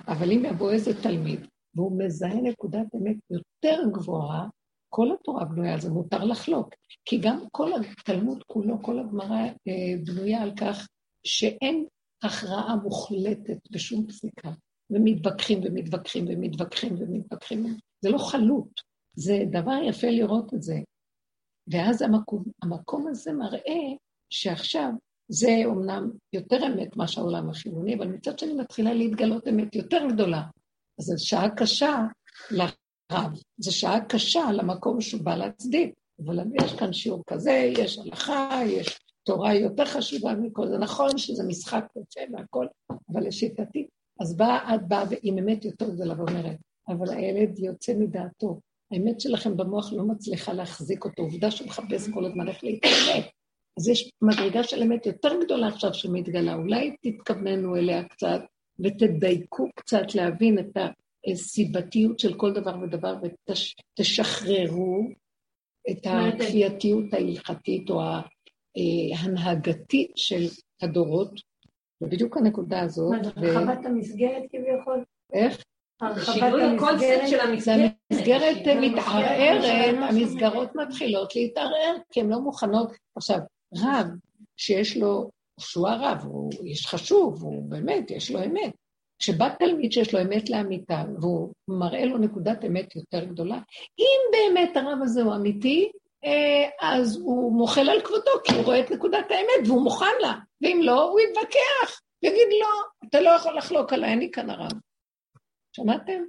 אבל אם יבוא איזה תלמיד והוא מזהה נקודת אמת יותר גבוהה, כל התורה בנויה על זה, מותר לחלוק. כי גם כל התלמוד כולו, כל הגמרא אה, בנויה על כך שאין הכרעה מוחלטת בשום פסיקה, ומתווכחים ומתווכחים ומתווכחים ומתווכחים. זה לא חלוט, זה דבר יפה לראות את זה. ואז המקום, המקום הזה מראה שעכשיו זה אומנם יותר אמת מה שהעולם החילוני, אבל מצד שני מתחילה להתגלות אמת יותר גדולה. אז זו שעה קשה לרב, זו שעה קשה למקום שהוא בא להצדיק. אבל יש כאן שיעור כזה, יש הלכה, יש תורה יותר חשובה מכל זה. נכון שזה משחק יפה והכל, אבל לשיטתי. אז באה, את באה עם אמת יותר גדולה ואומרת, אבל הילד יוצא מדעתו. האמת שלכם במוח לא מצליחה להחזיק אותו, עובדה שהוא מחפש כל הזמן איך להתאמת. אז יש מדרגה של אמת יותר גדולה עכשיו שמתגלה, אולי תתכווננו אליה קצת ותדייקו קצת להבין את הסיבתיות של כל דבר ודבר ותשחררו את הכפייתיות ההלכתית או ההנהגתית של הדורות, ובדיוק הנקודה הזאת. מה, זה הרחבת המסגרת כביכול? איך? הרחבת שינוי הקונספט של זה המסגרת. המסגרת מתערערת, המסגרות מתחילות להתערער, כי הן לא מוכנות. עכשיו, רב שיש לו, שהוא הרב, הוא איש חשוב, הוא באמת, יש לו אמת. כשבא תלמיד שיש לו אמת לאמיתה, והוא מראה לו נקודת אמת יותר גדולה, אם באמת הרב הזה הוא אמיתי, אה, אז הוא מוחל על כבודו, כי הוא רואה את נקודת האמת והוא מוכן לה, ואם לא, הוא יתווכח, יגיד לא, אתה לא יכול לחלוק עליי, אני כאן הרב. שמעתם?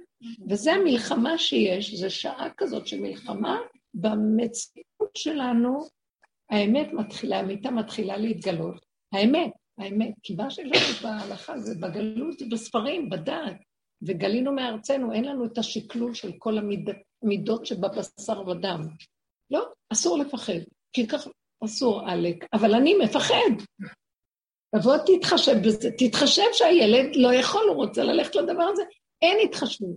וזה המלחמה שיש, זו שעה כזאת של מלחמה במציאות שלנו, האמת מתחילה, האמיתה מתחילה להתגלות. האמת, האמת, כי מה שיש לנו בהלכה זה בגלות, זה בספרים, בדעת, וגלינו מארצנו, אין לנו את השקלול של כל המידות שבבשר ודם. לא, אסור לפחד, כי ככה אסור, עלק, אבל אני מפחד. תבוא תתחשב בזה, תתחשב שהילד לא יכול, הוא רוצה ללכת לדבר הזה, אין התחשבות.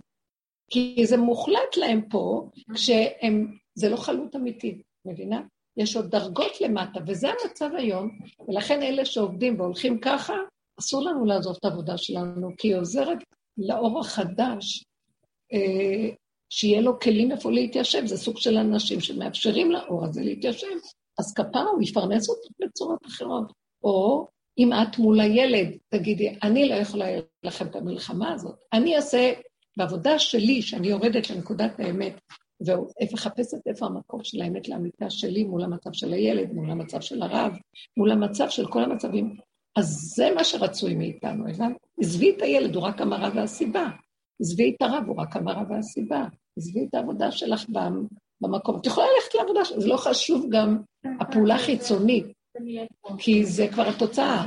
כי זה מוחלט להם פה, כשהם, זה לא חלות אמיתית, מבינה? יש עוד דרגות למטה, וזה המצב היום, ולכן אלה שעובדים והולכים ככה, אסור לנו לעזוב את העבודה שלנו, כי היא עוזרת לאור החדש, אה, שיהיה לו כלים איפה להתיישב, זה סוג של אנשים שמאפשרים לאור הזה להתיישב, אז כפרה הוא יפרנס אותו בצורות אחרות. או אם את מול הילד, תגידי, אני לא יכולה לכם את המלחמה הזאת, אני אעשה בעבודה שלי, שאני יורדת לנקודת האמת, ומחפשת איפה המקום של האמת לאמיתה שלי מול המצב של הילד, מול המצב של הרב, מול המצב של כל המצבים. אז זה מה שרצוי מאיתנו, הבנת? עזבי את הילד, הוא רק המראה והסיבה. עזבי את הרב, הוא רק המראה והסיבה. עזבי את העבודה שלך במקום. את יכולה ללכת לעבודה, זה לא חשוב גם הפעולה החיצונית, כי זה כבר התוצאה.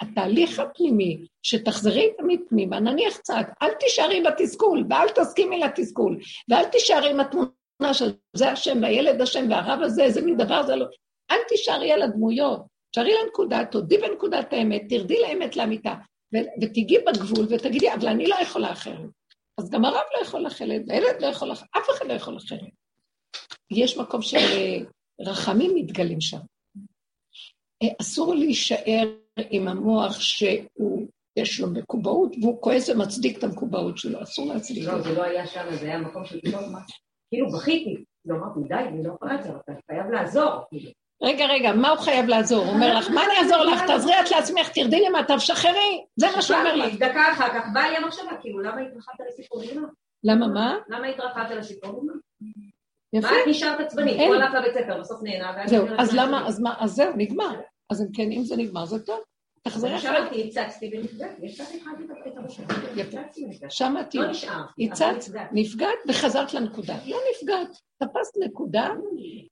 התהליך הפנימי, שתחזרי תמיד פנימה, נניח קצת, אל תישארי בתסכול, ואל תסכימי לתסכול, ואל תישארי עם התמונה של זה השם, והילד השם, והרב הזה, איזה מין דבר זה לא... אל תישארי על הדמויות, תשארי לנקודה, תודי בנקודת האמת, תרדי לאמת לאמיתה, ותיגעי בגבול ותגידי, אבל אני לא יכולה אחרת. אז גם הרב לא יכול אחרת, והילד לא יכול אחרת, אף אחד לא יכול אחרת. יש מקום של רחמים מתגלים שם. אה, אסור להישאר עם המוח שהוא, יש לו מקובעות, והוא כועס ומצדיק את המקובעות שלו, אסור להצדיק. לא, זה לא היה שם, זה היה מקום של כאילו בכיתי, לא אמרתי, די, אני לא יכולה לצאת, אתה חייב לעזור. רגע, רגע, מה הוא חייב לעזור? הוא אומר לך, מה אני אעזור לך? תעזרי את לעצמך, תרדי למטה ושחררי. זה מה שהוא אומר לך. דקה אחר כך באה לי המחשבה, כאילו, למה התרחבת לסיפורים? למה מה? למה התרחבת לסיפורים? יפה. מה את נשארת עצבנית? הוא הלך לבית ספר, בסוף נהנה, זהו, אז מה למה, אז מה, אז זהו, נגמר. אז אם כן, אם זה נגמר, זה טוב. תחזרי אז אחרי. שמעתי, הצצתי ונפגעתי, יצאתי חייתי את. יפה. הצצתי ונפגעתי. שמעתי. לא נשאר. הצעת, נפגעת וחזרת לנקודה. לא נפגעת, תפסת נקודה,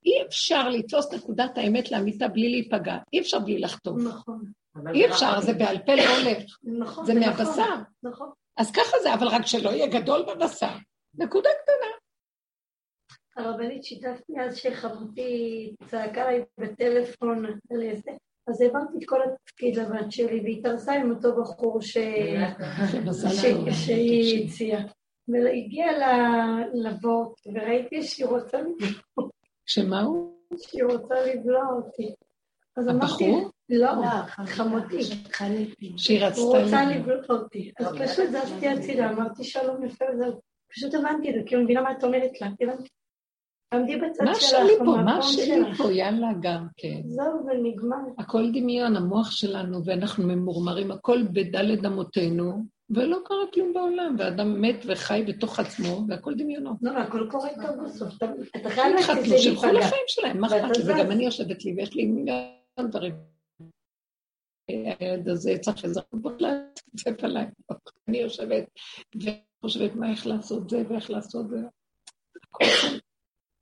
אי אפשר לתפוס נקודת האמת לאמיתה בלי להיפגע, אי אפשר בלי לחטוף. נכון, אי אפשר, זה בעל פה לא הולך, נכון. זה מהבשר. נכון. אז ככה זה, אבל רק שלא יהיה גדול בבשר. נקודה קטנה. הרבנית שיתפתי אז שחברתי צעקה עליי בטלפון על איזה, אז העברתי את כל התפקיד לבת שלי והתארסה עם אותו בחור. שהיא הציעה. והגיעה לבוט וראיתי שהיא רוצה לבלוע- שמה הוא? שהיא רוצה לבלוע אותי. אז אמרתי, הבחור? לא, חמותי. שהיא הוא רצתה... רוצה לבלוע. לבלוע אותי. אז פשוט זזתי הצידה, אמרתי שלום יפה. פשוט הבנתי את זה, כאילו מבינה מה את אומרת לה. הבנתי. עמדי בצד מה שלך, שלי פה? מה שלי. פה? יאללה, גם כן. זהו, זה נגמר. הכל דמיון, המוח שלנו, ואנחנו ממורמרים, הכל בדלת אמותינו, ולא קרה כלום בעולם, ואדם מת וחי בתוך עצמו, והכל דמיונות. לא, הכל קורה טוב בסוף. אתה- חייב לתת התחתנו, לזה שילכו. לחיים שלהם, מה אכפת לי? וגם אני יושבת לי, ויש לי מיליון דברים. הילד הזה צריך עזרה, בוא לצאת עליי. אני יושבת וחושבת מה איך לעשות זה ואיך לעשות זה.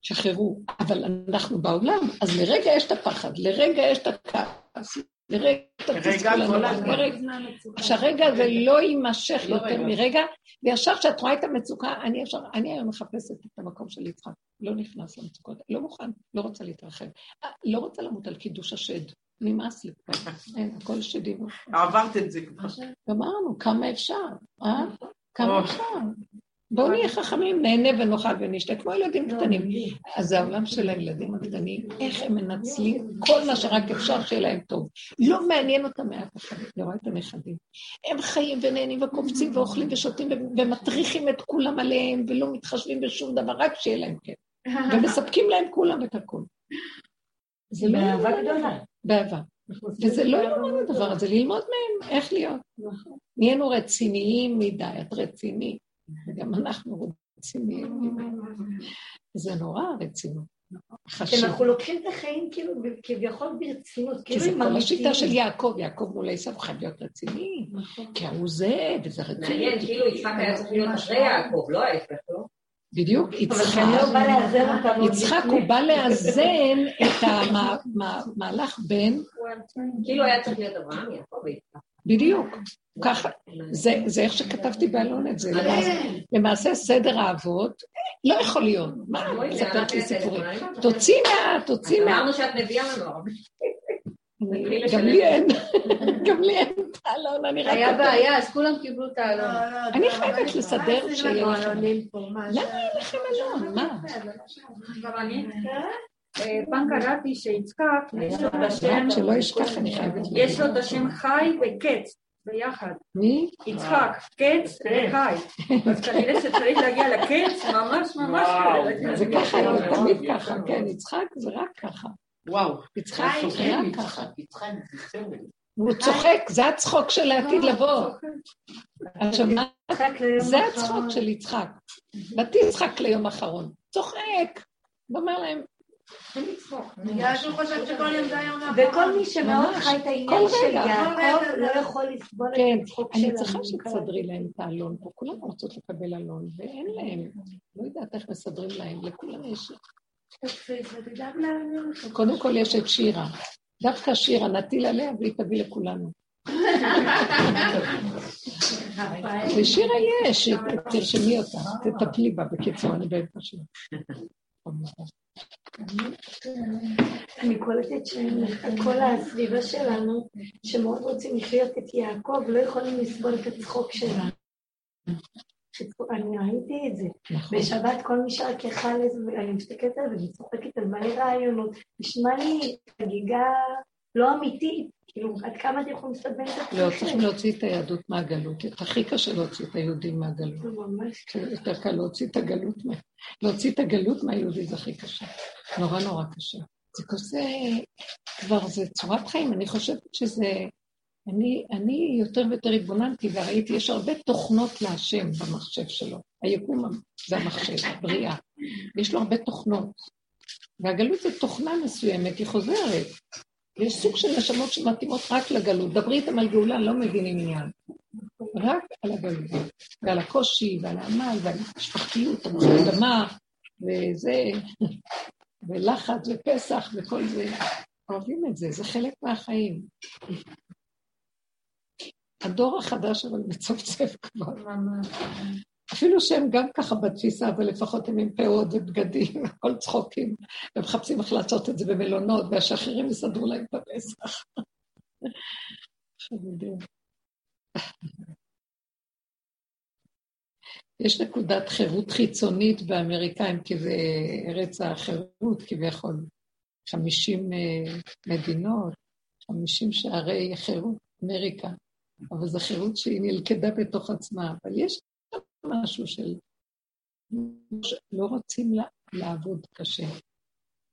שחררו. אבל אנחנו בעולם, אז לרגע יש את הפחד, לרגע יש את הכעס, לרגע את התסכול שהרגע הזה לא יימשך לא יותר רגע. מרגע, וישר כשאת רואה את המצוקה, אני ישר, אני היום מחפשת את המקום של יצחק, לא נכנס למצוקות, לא מוכן, לא רוצה להתרחב. אה, לא רוצה למות על קידוש השד, נמאס לי כבר, אין, הכל שדים. עברת את זה כבר. גמרנו, כמה אפשר, אה? כמה. אפשר. בואו נהיה חכמים, נהנה ונאכל ונשתה, כמו ילדים קטנים. אז זה העולם של הילדים הקטנים, איך הם מנצלים כל מה שרק אפשר שיהיה להם טוב. לא מעניין אותם מאף אחד, אני רואה את הנכדים. הם חיים ונהנים וקופצים ואוכלים ושותים ומטריחים את כולם עליהם ולא מתחשבים בשום דבר, רק שיהיה להם כן. ומספקים להם כולם את הכול. זה לא יאומן גדולה. באהבה. וזה לא יאומן הדבר הזה, ללמוד מהם איך להיות. נהיינו רציניים מדי, את רצינית, וגם אנחנו רציניים. זה נורא רצינות. כי חשוב. אנחנו לוקחים את החיים כאילו כביכול ברצינות, כי כאילו זה הם כל השיטה. של יעקב, יעקב מול עשיו חייב להיות רציני, נכון. כי ההוא זה, וזה רציני. מעניין, כאילו יצחק היה צריך להיות אחרי יעקב, לא ההפך, לא? בדיוק, יצחק, לפני. הוא בא לאזן את המהלך בין, כאילו היה צריך להיות אברהם, יעקב ויצחק. בדיוק, ככה, זה, זה איך שכתבתי באלון את זה, למעשה, למעשה סדר האבות, לא יכול להיות, מה, מספרת לי סיפורים, תוציא מה, תוציא מה, אמרנו שאת מביאה לנו הרבה. גם לי אין, גם לי אין את האלון, אני רק... היה. בעיה, אז כולם קיבלו את האלון. אני חייבת לסדר שיהיה לכם. למה אין לכם אלון? מה? אה, פעם קראתי שיצחק, יש לו את השם, רק שלא אשכח, אני חייבת להגיד. יש לו את השם חי וקץ, ביחד. מי? יצחק, קץ וחי. אז כנראה שצריך להגיע לקץ, ממש ממש כדי זה. ככה, זה תמיד ככה, כן, יצחק זה רק ככה. וואו. יצחק זה רק ככה. יצחק זה סמל. והוא צוחק, זה הצחוק של העתיד לבוא. עכשיו, מה? זה. הצחוק של יצחק. ותצחק ליום אחרון. צוחק. ואומר להם, בגלל שהוא חושב שכל יום זה היום וכל מי שמאוד חי את העניין של. יעקב לא יכול לסבול את כן, הצחוק אני שלנו. צריכה שתסדרי להם את האלון פה. כולם רוצות לקבל אלון, ואין להם, לא יודעת, איך מסדרים להם, לכולם יש. לה... קודם כל יש את שירה. דווקא שירה, נטיל עליה והיא תביא לכולנו. לשירה יש, תרשמי אותה, תטפלי בה, בקיצור, אני באמצע שלה. אני קולטת שכל הסביבה שלנו, שמאוד רוצים לחיות את יעקב, לא יכולים לסבול את הצחוק שלה. אני ראיתי את זה. נכון. בשבת כל מי שרק יכל, אני מסתכלת על זה וצוחקת על מלא רעיונות. נשמע לי חגיגה לא אמיתית. כאילו, עד כמה אתם יכולים לסבן את עצמכם? לא, צריכים להוציא את היהדות מהגלות. הכי קשה להוציא את היהודים מהגלות. זה ממש כן, יותר קל להוציא את הגלות, מה- להוציא את הגלות מהיהודי זה הכי קשה. נורא נורא קשה. זה כזה, כבר זה צורת חיים, אני חושבת שזה... אני, אני יותר ויותר התבוננתי וראיתי, יש הרבה תוכנות להשם במחשב שלו. היקום זה המחשב, הבריאה. יש לו הרבה תוכנות. והגלות זה תוכנה מסוימת, היא חוזרת. יש סוג של נשמות שמתאימות רק לגלות. דברי איתם על גאולה, לא מבינים עניין. רק על הגלות. ועל הקושי, ועל העמל, ועל המשפחתיות, המלחמה, וזה, ולחץ, ופסח, וכל זה. אוהבים את זה, זה חלק מהחיים. הדור החדש אבל מצפצף כבר. אפילו שהם גם ככה בתפיסה, אבל לפחות הם עם פאות ובגדים, הכל צחוקים, ומחפשים איך לעשות את זה במלונות, והשחררים יסדרו להם את הפסח. יש נקודת חירות חיצונית באמריקאים, כי זה ארץ החירות כביכול. 50 אה, מדינות, 50 שערי חירות, אמריקה. אבל זו חירות שהיא נלכדה בתוך עצמה. אבל יש משהו של... לא רוצים לעבוד קשה.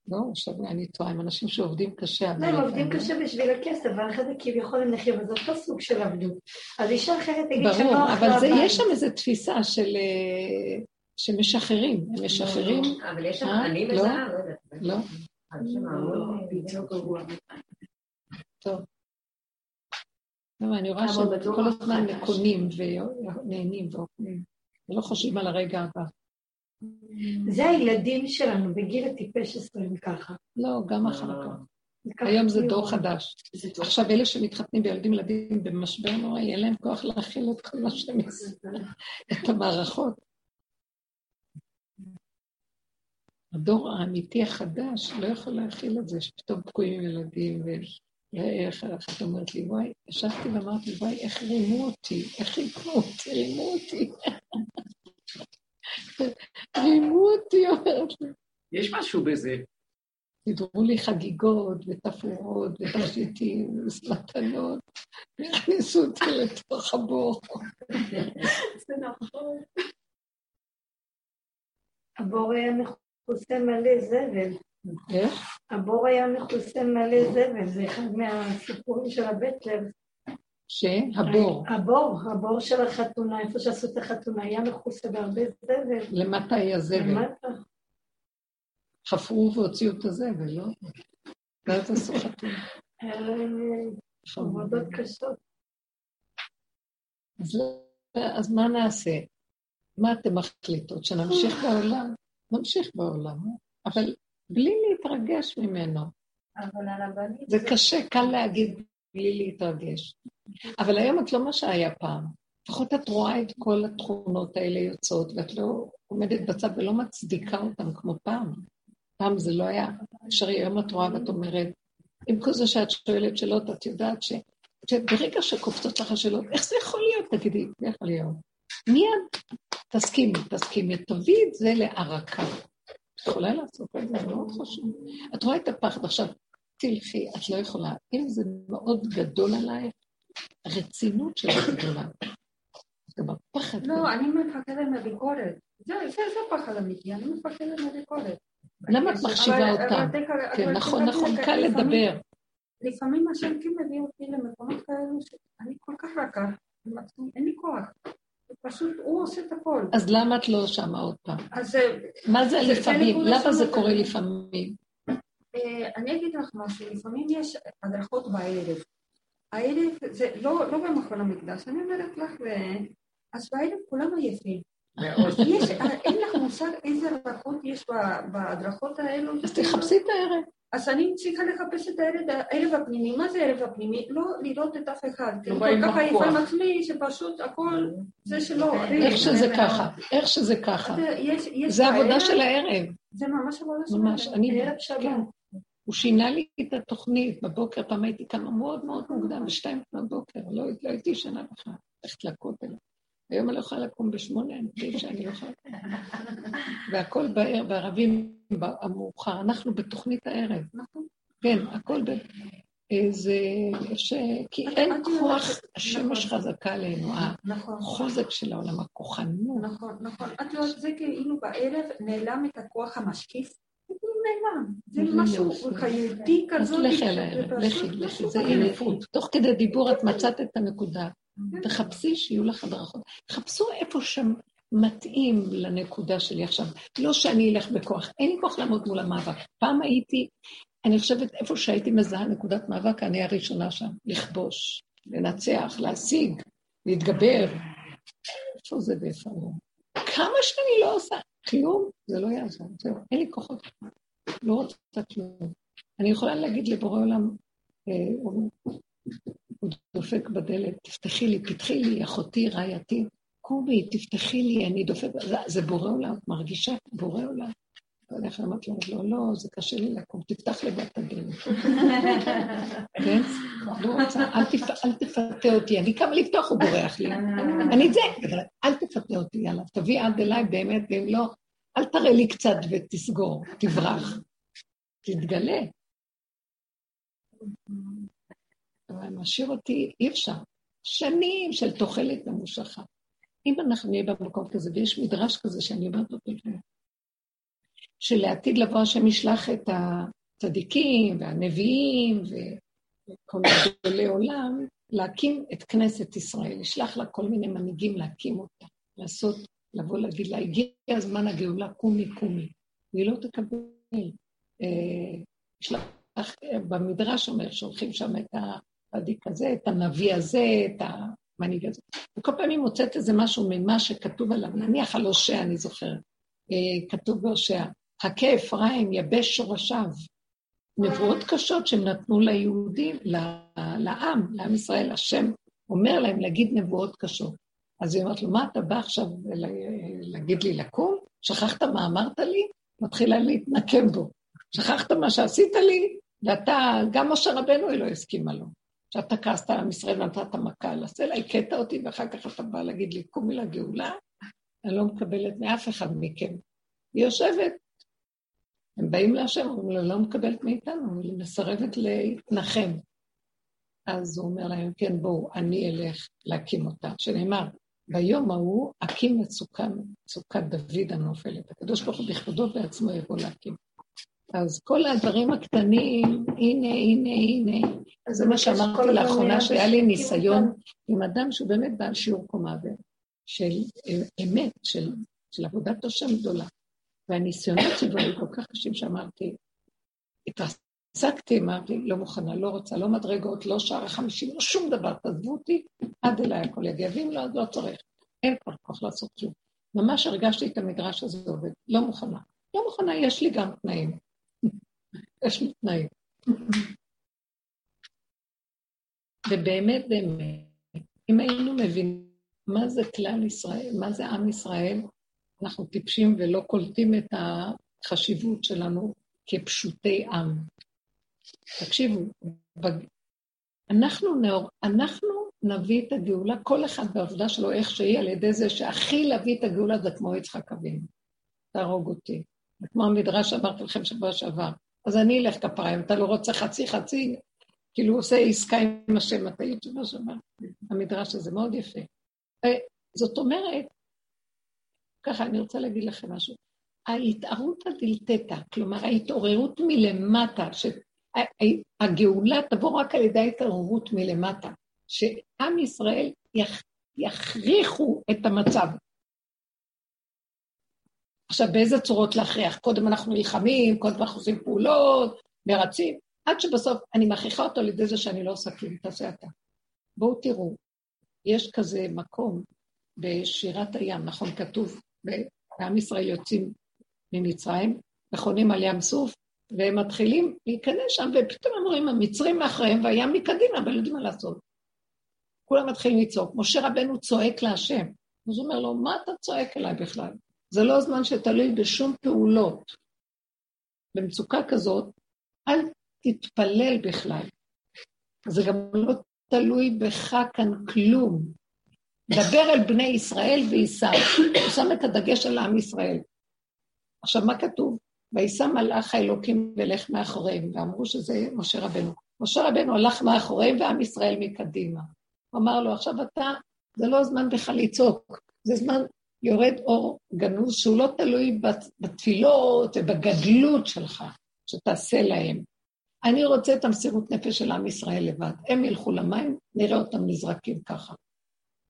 לא, עכשיו אני טועה עם אנשים שעובדים קשה. לא, הם עובדים קשה בשביל הכסף, ואחרי זה כביכול הם נחיה, וזה אותו סוג של עבדות. אז אישה אחרת תגיד שנוח ברור, לה אבל זה-. יש שם איזו תפיסה של... אה, שמשחררים, הם משחררים, אבל יש שם אה? אני לא? וזהב, לא. לא? טוב. לא, אני רואה שהם כל הזמן החדש. קונים ונהנים ואוכלים, ולא חושבים על הרגע הבא. זה הילדים שלנו, בגיל הטיפש עשרים ככה. לא, גם אחר כך. ככה היום זה דור חדש. עכשיו אלה שמתחתנים וילדים ילדים במשבר נוראי, אין להם כוח להכיל את כל מה שהם עושים, את המערכות. הדור האמיתי החדש לא יכול להכיל את זה, שפתאום תקועים עם ילדים, ואיך איך את אומרת לי, וואי, ישבתי ואמרתי, וואי, איך רימו אותי, איך רימו אותי, רימו אותי. רימו אותי, אומרת לי. יש משהו בזה. סידרו לי חגיגות ותפאורות ותכשיטים ומתנות, והכניסו אותי לתוך הבור. זה נכון. הבור היה מכוסה מלא זבל. איך? הבור היה מכוסה מלא זבל, זה אחד מהסיפורים של הבית לב. שהבור, הבור, הבור של החתונה, איפה שעשו את החתונה, היה מכוסה בהרבה זבל. למטה היה זבל. למטה. חפרו והוציאו את הזבל, לא? ואז עשו חתונה. היה להם אה, עבודות קשות. אז לא- אז מה נעשה? מה אתם מחליטות? שנמשיך בעולם? נמשיך בעולם, אה? אבל בלי להתרגש ממנו. אבל על הבנים זה קשה, קל להגיד בלי להתרגש. אבל היום את לא מה שהיה פעם. לפחות את רואה את כל התכונות האלה יוצאות, ואת לא עומדת בצד ולא מצדיקה אותן כמו פעם. פעם זה לא היה אפשרי, היום את רואה ואת אומרת, עם כל זה שאת שואלת שאלות, את יודעת ש... את יודעת, ברגע שקופצות לך השאלות, איך זה יכול להיות? תגידי, זה יכול להיות. מיד תסכימי, תסכימי, תביאי את זה להערקה. את יכולה לעשות את זה, זה מאוד חשוב. את רואה את הפחד עכשיו, תלכי, את לא יכולה. אם זה מאוד גדול עלייך, הרצינות שלך גדולה. גם הפחד. לא, אני מפחדת מהביקורת. זה פחד אמיתי, אני מפחדת מהביקורת. למה את מחשיבה תק- כן, נכון, נכון, קל לדבר. לפעמים השם כן מביא אותי למקומות כאלו שאני כל כך רכה, אין לי כוח. פשוט הוא עושה את הכל. אז למה את לא שמה עוד פעם? אז אה, מה זה זה- זה לפעמים? נקודה למה זה קורה זה. לפעמים? אה, אני אגיד לך משהו, לפעמים יש הדרכות בערב. הערב זה לא, לא במכון המקדש, אני אומרת לך, ו... אז בערב כולם עייפים. יש, אין לך מושג איזה רכות יש בהדרכות האלו. אז תחפשי את הערב. אז אני צריכה לחפש את הערב, הפנימי. מה זה הערב הפנימי? לא לראות את אף אחד. לא כל באים כך. עייפה עם עצמי, שפשוט הכל זה שלו. איך שזה ככה, איך שזה ככה. זה עבודה של הערב, זה ממש עבודה של ממש. הערב. אני, ערב. כן. הוא שינה לי את התוכנית. בבוקר פעם הייתי קמה מאוד מאוד מוקדם, בשתיים לפנות בוקר, לא לא הייתי ישנה בכלל, ללכת לכותל. היום אני לא יכולה לקום בשמונה, אני חושבת שאני לא יכולה לקום. והכל בערב, בערבים המאוחר. אנחנו בתוכנית הערב. נכון. כן, הכל ב... אה, זה... ש... כי אין יודעת כוח, השמש נכון. חזקה עלינו, נכון. החוזק של העולם, הכוחנות. נכון, נכון. את יודעת, זה כאילו בערב נעלם את הכוח המשקיף. נעלם. זה זה משהו. חיותי אז כזאת. לכי על הערב, לכי, לכי, זה. עייפות. תוך כדי דיבור את מצאת את הנקודה. תחפשי שיהיו לך הדרכות. חפשו איפה שם מתאים לנקודה שלי עכשיו. לא שאני אלך בכוח, אין לי כוח לעמוד מול המאבק. פעם הייתי, אני חושבת, איפה שהייתי מזהה נקודת מאבק, אני הראשונה שם. לכבוש, לנצח, להשיג, להתגבר. איפה זה ואיפה לא? כמה שאני לא עושה, כלום, זה לא יעזור, זהו, אין לי כוחות. לא רוצה כלום. אני יכולה להגיד לבורא עולם, אה, הוא דופק בדלת, תפתחי לי, פתחי לי, אחותי, רעייתי, קומי, תפתחי לי, אני דופק, זה, זה בורא עולם, מרגישה בורא עולם. אבל איך אמרתי לו, לא, לא, זה קשה לי לקום, תפתח לבד את הדלת. כן? לא רוצה, אל, תפ... אל תפתה אותי, אני קמה לפתוח, הוא בורח לי. אני את זה, אבל אל תפתה אותי, יאללה, תביא עד אליי באמת, ואם לא, אל תראה לי קצת ותסגור, תברח. תתגלה. אבל משאיר אותי, אי אפשר. שנים של תוחלת ממושכה. אם אנחנו נהיה במקום כזה, ויש מדרש כזה שאני אומרת אותו שלעתיד לבוא השם ישלח את הצדיקים והנביאים וכל גדולי עולם, להקים את כנסת ישראל, ישלח לה כל מיני מנהיגים להקים אותה, לעשות, לבוא להגיד לה, הגיע הזמן הגאולה, קומי קומי, והיא לא תקבל. אה, ישלח, במדרש אומר, שולחים שם את הצדיק הזה, את הנביא הזה, את המנהיג הזה. וכל פעם היא מוצאת איזה משהו ממה שכתוב עליו, נניח על הושע, אני זוכרת, אה, כתוב בהושע, הכה אפרים, יבש שורשיו. נבואות קשות שהם נתנו ליהודים, לעם, לעם ישראל, השם אומר להם להגיד נבואות קשות. אז היא אומרת לו, מה אתה בא עכשיו להגיד לי לקום? שכחת מה אמרת לי? מתחילה להתנקם בו. שכחת מה שעשית לי? ואתה, גם משה רבנו היא לא הסכימה לו. שאתה כעסת על עם ישראל ונתת מכה על הסלע, הכית אותי, ואחר כך אתה בא להגיד לי, קומי לגאולה, אני לא מקבלת מאף אחד מכם. היא יושבת, הם באים להשם, אומרים לו, לא מקבלת מאיתנו, היא מסרבת להתנחם. אז הוא אומר להם, כן, בואו, אני אלך להקים אותה. שנאמר, ביום ההוא אקים את סוכת דוד הנופלת. הקדוש ברוך הוא בכבודו בעצמו יבוא להקים. אז כל הדברים הקטנים, הנה, הנה, הנה. זה מה שאמרתי לאחרונה, שהיה לי ניסיון עם אדם שהוא באמת בעל שיעור קומה של אמת, של, של עבודת השם גדולה. והניסיונות שלו היו כל כך קשים שאמרתי, התעסקתי, אמרתי, לא מוכנה, לא רוצה, לא מדרגות, לא שער החמישים, לא שום דבר, תעזבו אותי, עד אליי הכל יגיע, ואם לא, אז לא צריך. אין כבר כוח לעשות כלום. ממש הרגשתי את המדרש הזה עובד, לא מוכנה. לא מוכנה, יש לי גם תנאים. יש לי תנאים. ובאמת, באמת, אם היינו מבינים מה זה כלל ישראל, מה זה עם ישראל, אנחנו טיפשים ולא קולטים את החשיבות שלנו כפשוטי עם. תקשיבו, בג... אנחנו, נאור... אנחנו נביא את הגאולה, כל אחד בעבודה שלו, איך שהיא, על ידי זה שהכי להביא את הגאולה זה כמו יצחק אבינו. תהרוג אותי. זה כמו המדרש שאמרתי לכם שבוע שעבר. אז אני אלך כפרה, אם אתה לא רוצה חצי חצי, כאילו הוא עושה עסקה עם השם, אתה יודעת שבוע שעבר. המדרש הזה מאוד יפה. זאת אומרת, ככה, אני רוצה להגיד לכם משהו. ההתערותא דלתתא, כלומר ההתעוררות מלמטה, שהגאולה תבוא רק על ידי ההתעוררות מלמטה, שעם ישראל יכ... יכריחו את המצב. עכשיו, באיזה צורות להכריח? קודם אנחנו נלחמים, קודם אנחנו עושים פעולות, מרצים, עד שבסוף אני מכריחה אותו על ידי זה שאני לא עושה כלום, תעשה אתה. בואו תראו, יש כזה מקום בשירת הים, נכון, כתוב, ועם ישראל יוצאים ממצרים, נכונים על ים סוף, והם מתחילים להיכנס שם, ופתאום אומרים, המצרים מאחריהם והים מקדימה, אבל יודעים מה לעשות. כולם מתחילים לצעוק. משה רבנו צועק להשם. אז הוא אומר לו, מה אתה צועק אליי בכלל? זה לא זמן שתלוי בשום פעולות. במצוקה כזאת, אל תתפלל בכלל. זה גם לא תלוי בך כאן כלום. דבר אל בני ישראל ויישא. הוא שם את הדגש על עם ישראל. עכשיו, מה כתוב? ויישא מלאך האלוקים ולך מאחוריהם, ואמרו שזה משה רבנו. משה רבנו הלך מאחוריהם ועם ישראל מקדימה. הוא אמר לו, עכשיו אתה, זה לא זמן בכלל לצעוק, זה זמן יורד אור גנוז שהוא לא תלוי בתפילות ובגדלות שלך, שתעשה להם. אני רוצה את המסירות נפש של עם ישראל לבד. הם ילכו למים, נראה אותם נזרקים ככה.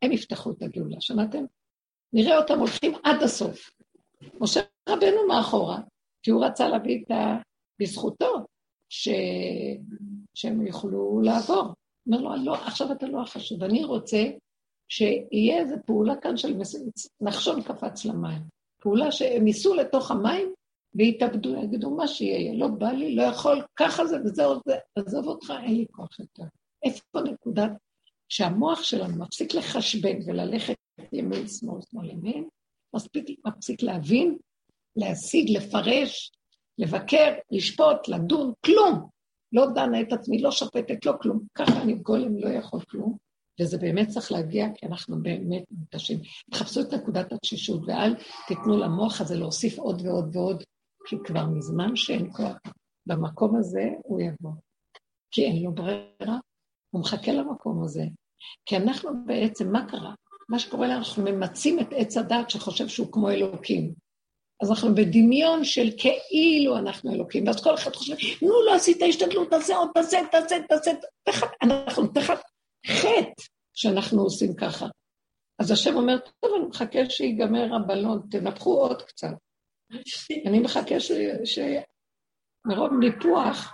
הם יפתחו את הגאולה, שמעתם? נראה אותם הולכים עד הסוף. משה רבנו מאחורה, כי הוא רצה להביא את ה... בזכותו, ש... שהם יוכלו לעבור. אומר לו, לא, עכשיו אתה לא החשוב, אני רוצה שיהיה איזו פעולה כאן של נחשון קפץ למים. פעולה שהם ייסעו לתוך המים ויתאבדו, יגידו מה שיהיה, לא בא לי, לא יכול, ככה זה וזהו זה, עזוב אותך, אין לי כוח יותר. איפה נקודת שהמוח שלנו מפסיק לחשבן וללכת ימין, שמאל, שמאל, ימין, מספיק, מפסיק להבין, להשיג, לפרש, לבקר, לשפוט, לדון, כלום. לא דנה את עצמי, לא שופטת, לא כלום. ככה אני גולם לא יכול כלום, וזה באמת צריך להגיע, כי אנחנו באמת מתקשים. תחפשו את נקודת התשישות, ואל תיתנו למוח הזה להוסיף עוד ועוד ועוד, כי כבר מזמן שאין כוח. במקום הזה הוא יבוא. כי אין לו ברירה, הוא מחכה למקום הזה. כי אנחנו בעצם, מה קרה? מה שקורה לנו, אנחנו ממצים את עץ הדת שחושב שהוא כמו אלוקים. אז אנחנו בדמיון של כאילו אנחנו אלוקים, ואז כל אחד חושב, נו, לא עשית השתדלות, תעשה עוד, תעשה, תעשה, תעשה, אנחנו תחת חטא שאנחנו עושים ככה. אז השם אומר, טוב, אני מחכה שיגמר הבלון, תנפחו עוד קצת. אני מחכה שמרוב ניפוח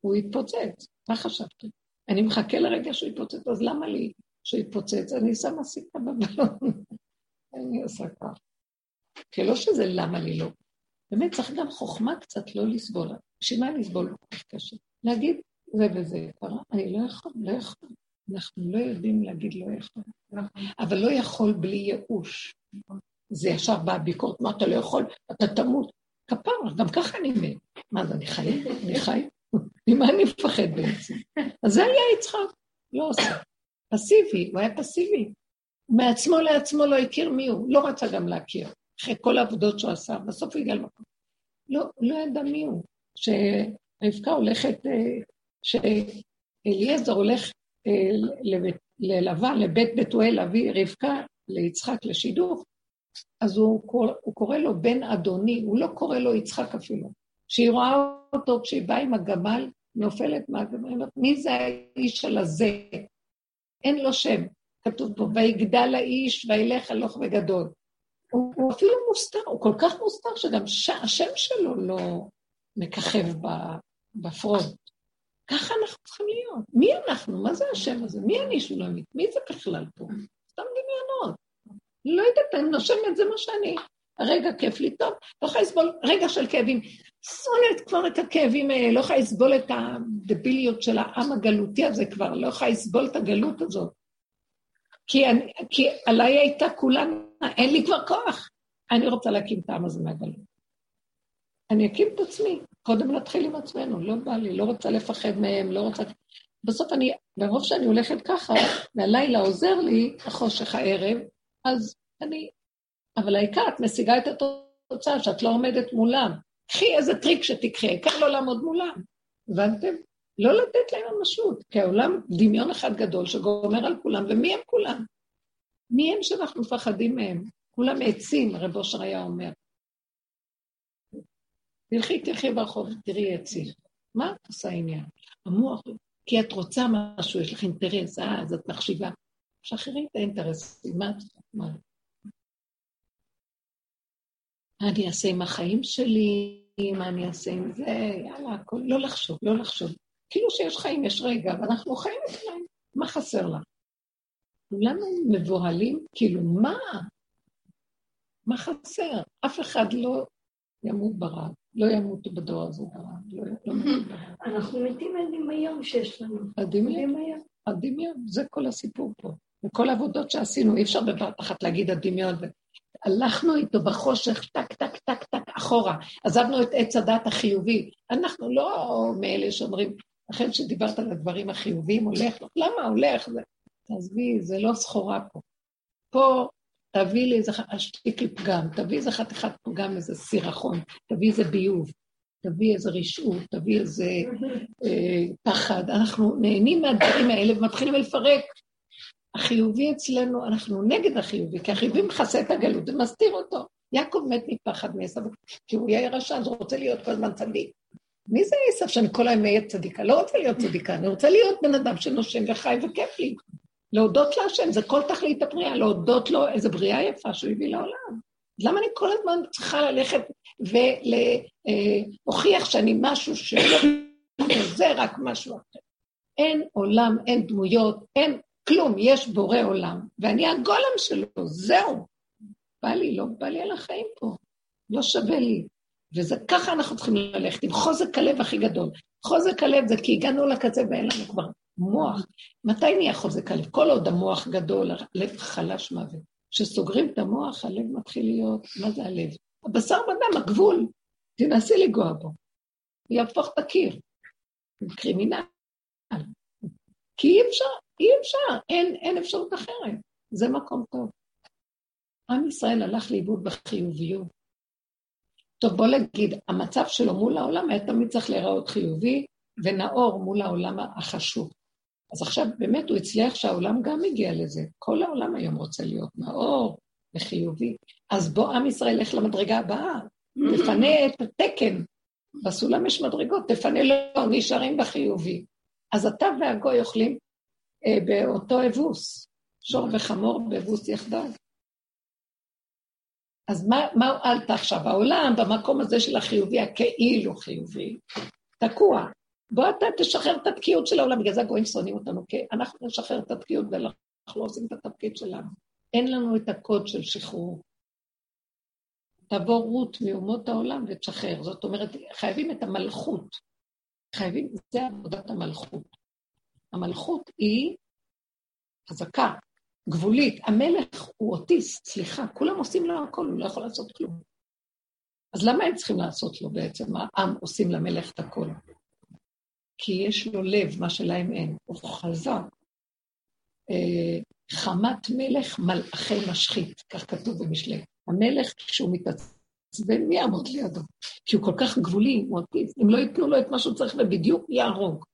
הוא יתפוצץ. מה חשבתם? אני מחכה לרגע שהוא יתפוצץ, אז למה לי שהוא יתפוצץ? אני שמה סיכה בבלון. אני עושה ככה. כי לא שזה למה לי לא. באמת צריך גם חוכמה קצת לא לסבול. בשביל מה לסבול כל כך קשה? להגיד זה וזה קרה, אני לא יכול, לא יכול. אנחנו לא יודעים להגיד לא יכול. אבל לא יכול בלי ייאוש. זה ישר בא ביקורת, מה אתה לא יכול? אתה תמות. כפרה, גם ככה אני מת. מה זה, אני חי? אני חי? ממה אני מפחד בעצם? אז זה היה יצחק, לא עושה. פסיבי, הוא היה פסיבי. מעצמו לעצמו לא הכיר מי הוא, לא רצה גם להכיר. אחרי כל העבודות שהוא עשה, בסוף הוא הגיע למקום. לא, לא ידע מי הוא. שרבקה הולכת, אה, שאליעזר הולך ללבן, לבית בתואל להביא רבקה ליצחק לשידוך, אז הוא, קורא, הוא קורא לו בן אדוני, הוא לא קורא לו יצחק אפילו. כשהיא רואה אותו, כשהיא באה עם הגמל, נופלת מהגמל, היא אומרת, מי זה האיש על הזה? אין לו שם. כתוב פה, ויגדל האיש וילך הלוך וגדול. הוא, הוא אפילו מוסתר, הוא כל כך מוסתר שגם ש, השם שלו לא מככב בפרונט. ככה אנחנו צריכים להיות. מי אנחנו? מה זה השם הזה? מי אני שולמית? מי זה בכלל פה? סתם דמיונות. לא יודעת, אני נושמת, זה מה שאני. הרגע כיף לי טוב, לא יכולה לסבול רגע של כאבים. סולת כבר את הכאבים האלה, לא יכולה לסבול את הדביליות של העם הגלותי הזה כבר, לא יכולה לסבול את הגלות הזאת. כי, אני, כי עליי הייתה כולנו אין לי כבר כוח. אני רוצה להקים את העם הזה מהגלות. אני אקים את עצמי, קודם נתחיל עם עצמנו, לא בא לי, לא רוצה לפחד מהם, לא רוצה... בסוף אני, ברוב שאני הולכת ככה, והלילה עוזר לי, החושך הערב, אז אני... אבל העיקר, את משיגה את התוצאה שאת לא עומדת מולם. קחי איזה טריק שתקחי, העיקר לא לעמוד מולם. הבנתם? לא לתת להם ממשות, כי העולם דמיון אחד גדול שגומר על כולם, ומי הם כולם? מי הם שאנחנו מפחדים מהם? כולם עצים, רב אושר היה אומר. תלכי, תלכי ברחוב, תראי עצים. מה את עושה עניין? המוח, כי את רוצה משהו, יש לך אינטרס, אה, אז את מחשיבה. שחררי את האינטרסים, מה את? מה? אני אעשה עם החיים שלי, מה אני אעשה עם זה, יאללה, הכל, לא לחשוב, לא לחשוב. כאילו שיש חיים, יש רגע, ואנחנו חיים את החיים, מה חסר לך? כולנו מבוהלים, כאילו, מה? מה חסר? אף אחד לא ימות ברעב, לא ימותו בדור הזה ברעב, לא ימותו ברעב. אנחנו מתים מהדמיון שיש לנו. הדמיון, הדמיון, זה כל הסיפור פה. וכל העבודות שעשינו, אי אפשר בבת אחת להגיד הדמיון. הלכנו איתו בחושך, טק, טק, טק, טק, אחורה. עזבנו את עץ הדת החיובי. אנחנו לא מאלה שאומרים, לכן שדיברת על הדברים החיוביים, הולך, למה הולך? תעזבי, זה לא סחורה פה. פה תביא לי איזה שטיק לפגם, תביא איזה חתיכת פגם, איזה סירחון, תביא איזה ביוב, תביא איזה רשעות, תביא איזה אה, פחד. אנחנו נהנים מהדברים האלה ומתחילים לפרק. החיובי אצלנו, אנחנו נגד החיובי, כי החיובי מכסה את הגלות ומסתיר אותו. יעקב מת מפחד מעשו, כי הוא יהיה רשע, אז הוא רוצה להיות כל הזמן צדיק. מי זה עשו שאני כל היום אהיה צדיקה? לא רוצה להיות צדיקה, אני רוצה להיות בן אדם שנושם וחי וכיף לי. להודות להשם, זה כל תכלית הבריאה, להודות לו איזה בריאה יפה שהוא הביא לעולם. למה אני כל הזמן צריכה ללכת ולהוכיח שאני משהו שלא, זה רק משהו אחר. אין עולם, אין דמויות, אין כלום, יש בורא עולם, ואני הגולם שלו, זהו. בא לי, לא בא לי על החיים פה, לא שווה לי. וזה ככה אנחנו צריכים ללכת, עם חוזק הלב הכי גדול. חוזק הלב זה כי הגענו לקצה ואין לנו כבר מוח. מתי נהיה חוזק הלב? כל עוד המוח גדול, הלב חלש מוות. כשסוגרים את המוח, הלב מתחיל להיות, מה זה הלב? הבשר בדם, הגבול. תנסי לגוע בו. יהפוך את הקיר. קרימינל. כי אי אפשר, אי אפשר, אין, אין אפשרות אחרת. זה מקום טוב. עם ישראל הלך לאיבוד בחיוביות. טוב, בוא נגיד, המצב שלו מול העולם היה תמיד צריך להיראות חיובי ונאור מול העולם החשוב. אז עכשיו באמת הוא הצליח שהעולם גם הגיע לזה. כל העולם היום רוצה להיות נאור וחיובי. אז בוא עם ישראל, לך למדרגה הבאה, תפנה את התקן. בסולם יש מדרגות, תפנה לא, נשארים בחיובי. אז אתה והגוי אוכלים אה, באותו אבוס, שור וחמור באבוס יחדיו. אז מה, מה הועלת עכשיו? העולם במקום הזה של החיובי, הכאילו חיובי, תקוע. בוא אתה תשחרר את התקיעות של העולם, בגלל זה הגויים שונאים אותנו, כי אנחנו נשחרר את התקיעות ואנחנו לא עושים את התפקיד שלנו. אין לנו את הקוד של שחרור. תבוא רות מאומות העולם ותשחרר. זאת אומרת, חייבים את המלכות. חייבים, זה עבודת המלכות. המלכות היא חזקה, גבולית. המלך הוא אוטיסט, סליחה, כולם עושים לו הכל, הוא לא יכול לעשות כלום. אז למה הם צריכים לעשות לו בעצם? העם עושים למלך את הכל. כי יש לו לב, מה שלהם אין. הוא חזק. אה, חמת מלך מלאכי משחית, כך כתוב במשלי. המלך, כשהוא מתעצבן, מי יעמוד לידו? כי הוא כל כך גבולי, הוא אוטיסט. אם לא ייתנו לו את מה שהוא צריך ובדיוק יהרוג.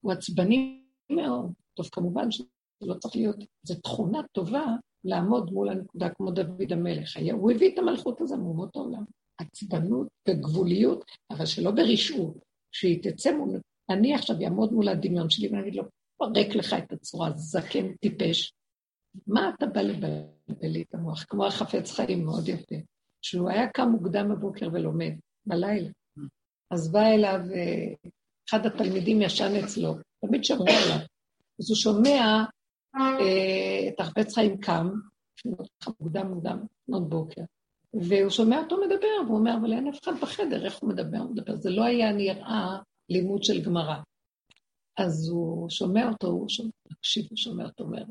הוא עצבני מאוד. טוב, כמובן שזה לא צריך להיות, זו תכונה טובה לעמוד מול הנקודה כמו דוד המלך. הוא הביא את המלכות הזו מאומות העולם. עצבנות וגבוליות, אבל שלא ברשעות, שהיא תצא מול אני עכשיו אעמוד מול הדמיון שלי ואני אגיד לו, פרק לך את הצורה, זקן טיפש. מה אתה בא לבלבל לי את המוח? כמו החפץ חיים, מאוד יפה. שהוא היה קם מוקדם בבוקר ולומד, בלילה. אז בא אליו, אה, אחד התלמידים ישן אצלו, תמיד שמרו עליו. אז הוא שומע אה, את החפץ חיים קם, מוקדם מוקדם, לפנות בוקר, והוא שומע אותו מדבר, והוא אומר, אבל אין אף אחד בחדר, איך הוא מדבר? הוא מדבר. זה לא היה נראה לימוד של גמרא. אז הוא שומע אותו, הוא שומע, תקשיב, הוא שומע אותו אומר,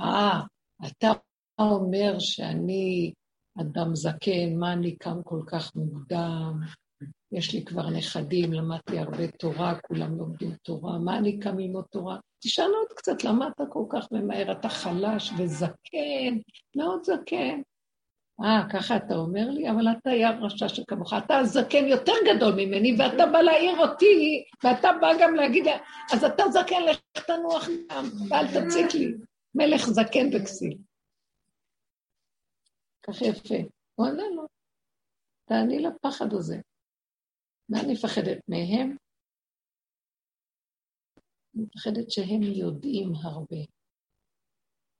אה, אתה אומר שאני אדם זקן, מה אני קם כל כך מוקדם? יש לי כבר נכדים, למדתי הרבה תורה, כולם לומדים תורה, מה אני קם ללמוד תורה? תשאל עוד קצת, למה אתה כל כך ממהר? אתה חלש וזקן, מאוד זקן. אה, ככה אתה אומר לי? אבל אתה היה רשע שכמוך, אתה זקן יותר גדול ממני, ואתה בא להעיר אותי, ואתה בא גם להגיד, אז אתה זקן, לך תנוח גם, ואל תציק לי. מלך זקן וכסיל. כך יפה. הוא עונה לו, תעני לפחד הזה. מה אני מפחדת מהם? אני מפחדת שהם יודעים הרבה.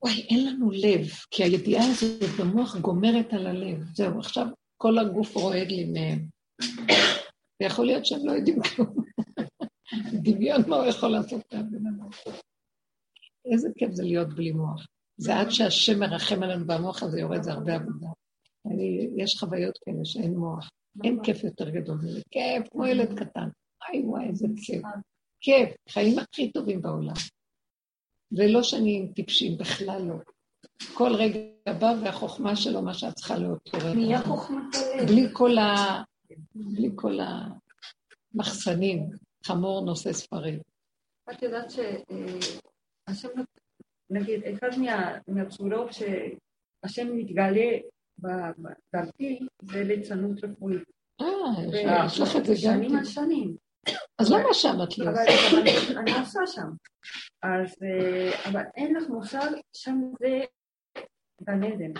וואי, אין לנו לב, כי הידיעה הזאת במוח גומרת על הלב. זהו, עכשיו כל הגוף רועד לי מהם. ויכול להיות שהם לא יודעים כלום. דמיון מה הוא יכול לעשות את הבן אדם. איזה כיף זה להיות בלי מוח. זה עד שהשם מרחם עלינו והמוח הזה יורד, זה הרבה עבודה. אני, יש חוויות כאלה שאין מוח. אין כיף יותר גדול מזה. כיף, כמו ילד קטן. וואי וואי, איזה כיף. כיף, חיים הכי טובים בעולם. ולא שאני עם טיפשים, בכלל לא. כל רגע בא והחוכמה שלו, מה שאת צריכה לאותו רגע. נהיה חוכמת הלב. בלי כל ה... בלי כל המחסנים, חמור נושא ספרים. את יודעת שהשם, נגיד, אחד מה- מהצורות שהשם מתגלה בדרכי זה ליצנות רפואית. אה, יש לך את זה גם. שנים כן. על שנים. אז למה שם את לא אבל אני- עושה שם. אז, אה, אבל אין לך מושג, שם זה גן עדן.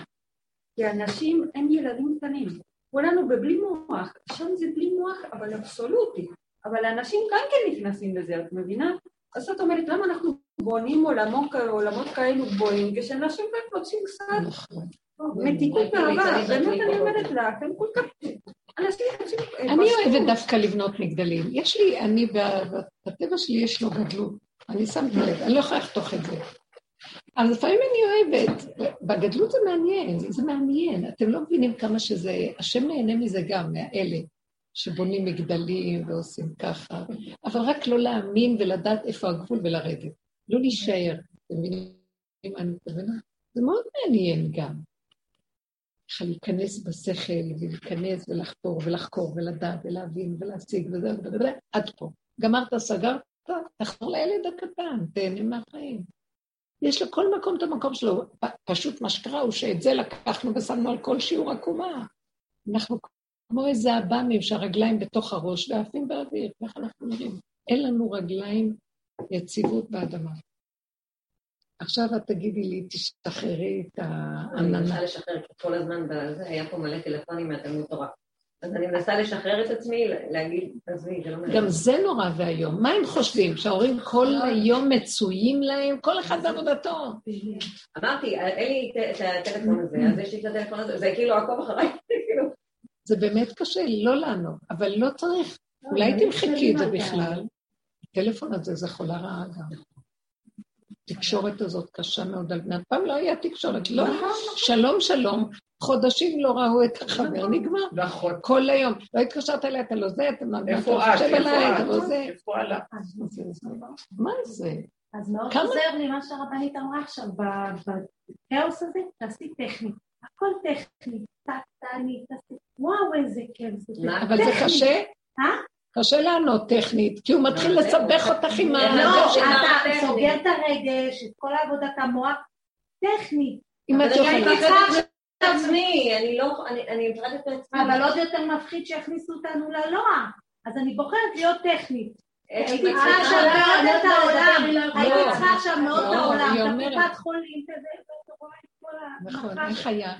כי אנשים הם ילדים קטנים. כולנו בבלי מוח, שם זה בלי מוח, אבל אבסולוטי. אבל אנשים גם כן נכנסים לזה, את מבינה? אז זאת אומרת, למה אנחנו בונים עולמות, עולמות כאלו גבוהים, כשאנשים רק רוצים קצת נכון. מתיקות ליצנים באמת אני אומרת. לך, הם כל כך... אני פשוט. אוהבת דווקא לבנות מגדלים. יש לי, אני, בטבע שלי יש לו גדלות. אני שמתי לב, אני לא יכולה לחתוך את זה. אז לפעמים אני אוהבת, בגדלות זה מעניין, זה מעניין. אתם לא מבינים כמה שזה, השם נהנה מזה גם, מהאלה שבונים מגדלים ועושים ככה, אבל רק לא להאמין ולדעת איפה הגבול ולרדת. לא להישאר. אתם מבינים מה אני מתכוונה? זה מאוד מעניין גם. ככה להיכנס בשכל ולהיכנס ולחתור ולחקור ולדעת ולהבין ולהשיג וזה וזה עד פה. גמרת, סגרת, תחזור לילד הקטן, תהנה מהחיים. יש לכל מקום את המקום שלו. פשוט מה שקרה הוא שאת זה לקחנו ושמנו על כל שיעור עקומה. אנחנו כמו איזה עב"מים שהרגליים בתוך הראש ועפים באוויר, ככה אנחנו נראים. אין לנו רגליים יציבות באדמה. עכשיו את תגידי לי, תשתחררי את אני העננה. מנסה לשחרר, כי כל הזמן בזה היה פה מלא טלפונים מהתלמוד תורה. אז אני מנסה לשחרר את עצמי, להגיד, עזבי, זה לא מעניין. גם זה נורא ואיום. מה הם חושבים? שההורים כל היום מצויים להם? כל אחד בעבודתו. אמרתי, אין לי את- הטלפון הזה, אז יש לי את הטלפון הזה, זה כאילו עקוב אחריי, כאילו. זה באמת קשה לא לענות, אבל לא צריך. אולי תמחקי את זה בכלל. הטלפון הזה זה חולה רעה גם. התקשורת הזאת קשה מאוד על בני... פעם לא היה תקשורת, לא. שלום, שלום. חודשים לא ראו את החבר, נגמר. נכון. כל היום. לא התקשרת אליי, אתה לא זה, אתה מה אתה איפה את? חושב עליי, אתה איפה לא את? זה. איפה הלך? זה- זה- מה זה? אז מאוד עוזר לי מה שהרבנית אמרה עכשיו, בכאוס הזה, תעשי טכני. הכל טכני, טקטני, תעשי, וואו איזה כיף זה. מה? אבל זה טכני. קשה? אה? קשה לענות טכנית, כי הוא מתחיל לא, לסבך. אותך עם ה... לא, אתה. סוגר את הרגש, את כל עבודת המוח, טכני. אם את אבל אני יכולה... מפחדת מעצמי, אני לא, אני- אני מפחדת מעצמי. אבל עוד יותר מפחיד שיכניסו אותנו ללוע. אז אני בוחרת להיות טכנית. הייתי צריכה? עכשיו מאוד את העולם. לא. הייתי צריכה עכשיו מאוד את לא, העולם. הקופת חולים ואתה רואה את כל נכון, המחר. איך היה?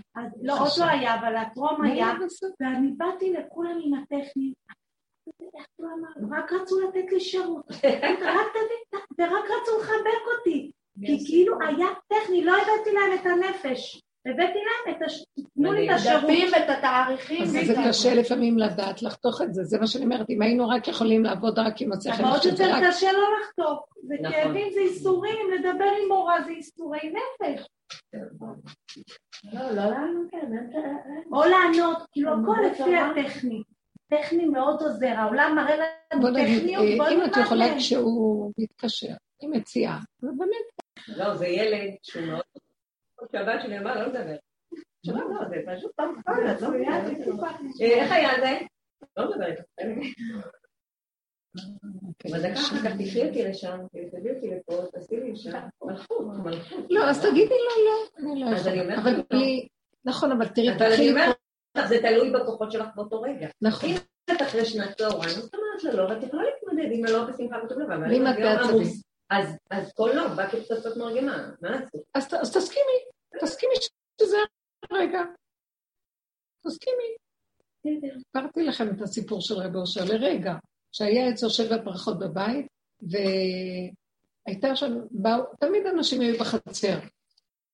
לא, עוד לא היה, אבל הטרום היה. ואני באתי לכולם עם הטכני. איך הוא אמר? רק רצו לתת לי שירות. רק תביא- ורק רצו לחבק אותי. כי כאילו היה טכני, לא הבאתי להם את הנפש. הבאתי להם את הש... תנו לי את השירות. דפים ואת התאריכים. אז זה קשה לפעמים לדעת לחתוך את זה, זה מה שאני אומרת, אם היינו רק יכולים לעבוד רק עם השכל, אבל עוד יותר. קשה לא לחתוך. זה נכון. כאבים, זה איסורים, לדבר עם מורה זה איסורי נפש. לא, לא לענות, כן, או לענות, כאילו הכל לפי הטכני. טכני מאוד עוזר, העולם מראה לנו טכניות, אה, בוא אם את יכולה. כשהוא מתקשר, היא מציעה, זה באמת, לא, זה ילד שהוא מאוד... שהבת שלי אמרה, לא לדבר. שלא, לא, זה פשוט פעם אחת, את לא. אה, איך היה זה? לא מדבר איתך. בדקה אחר כך תקחי אותי לשם, תביאי אותי לפה, תעשי לי שם. מלכות, מלכות. לא, אז תגידי לו לא, אני לא אז אני יכולה, אומרת אבל בלי, נכון, אבל תראי, תתחילי, זה תלוי בכוחות שלך באותו רגע. נכון, אם את אחרי שנת צהריים, זאת אומרת שלא, ואת יכולה להתמודד עם הלא בשמחה וטוב לבן. ואם אם את בעצבים. אז אז כל לא, בא כפצצות מרגמה, מה לעשות? אז תסכימי, תסכימי שזה הרגע, תסכימי. סיפרתי לכם את הסיפור של רב אושר לרגע, שהיה אצלו שבע ברכות בבית, והייתה שם, באו, תמיד אנשים היו בחצר.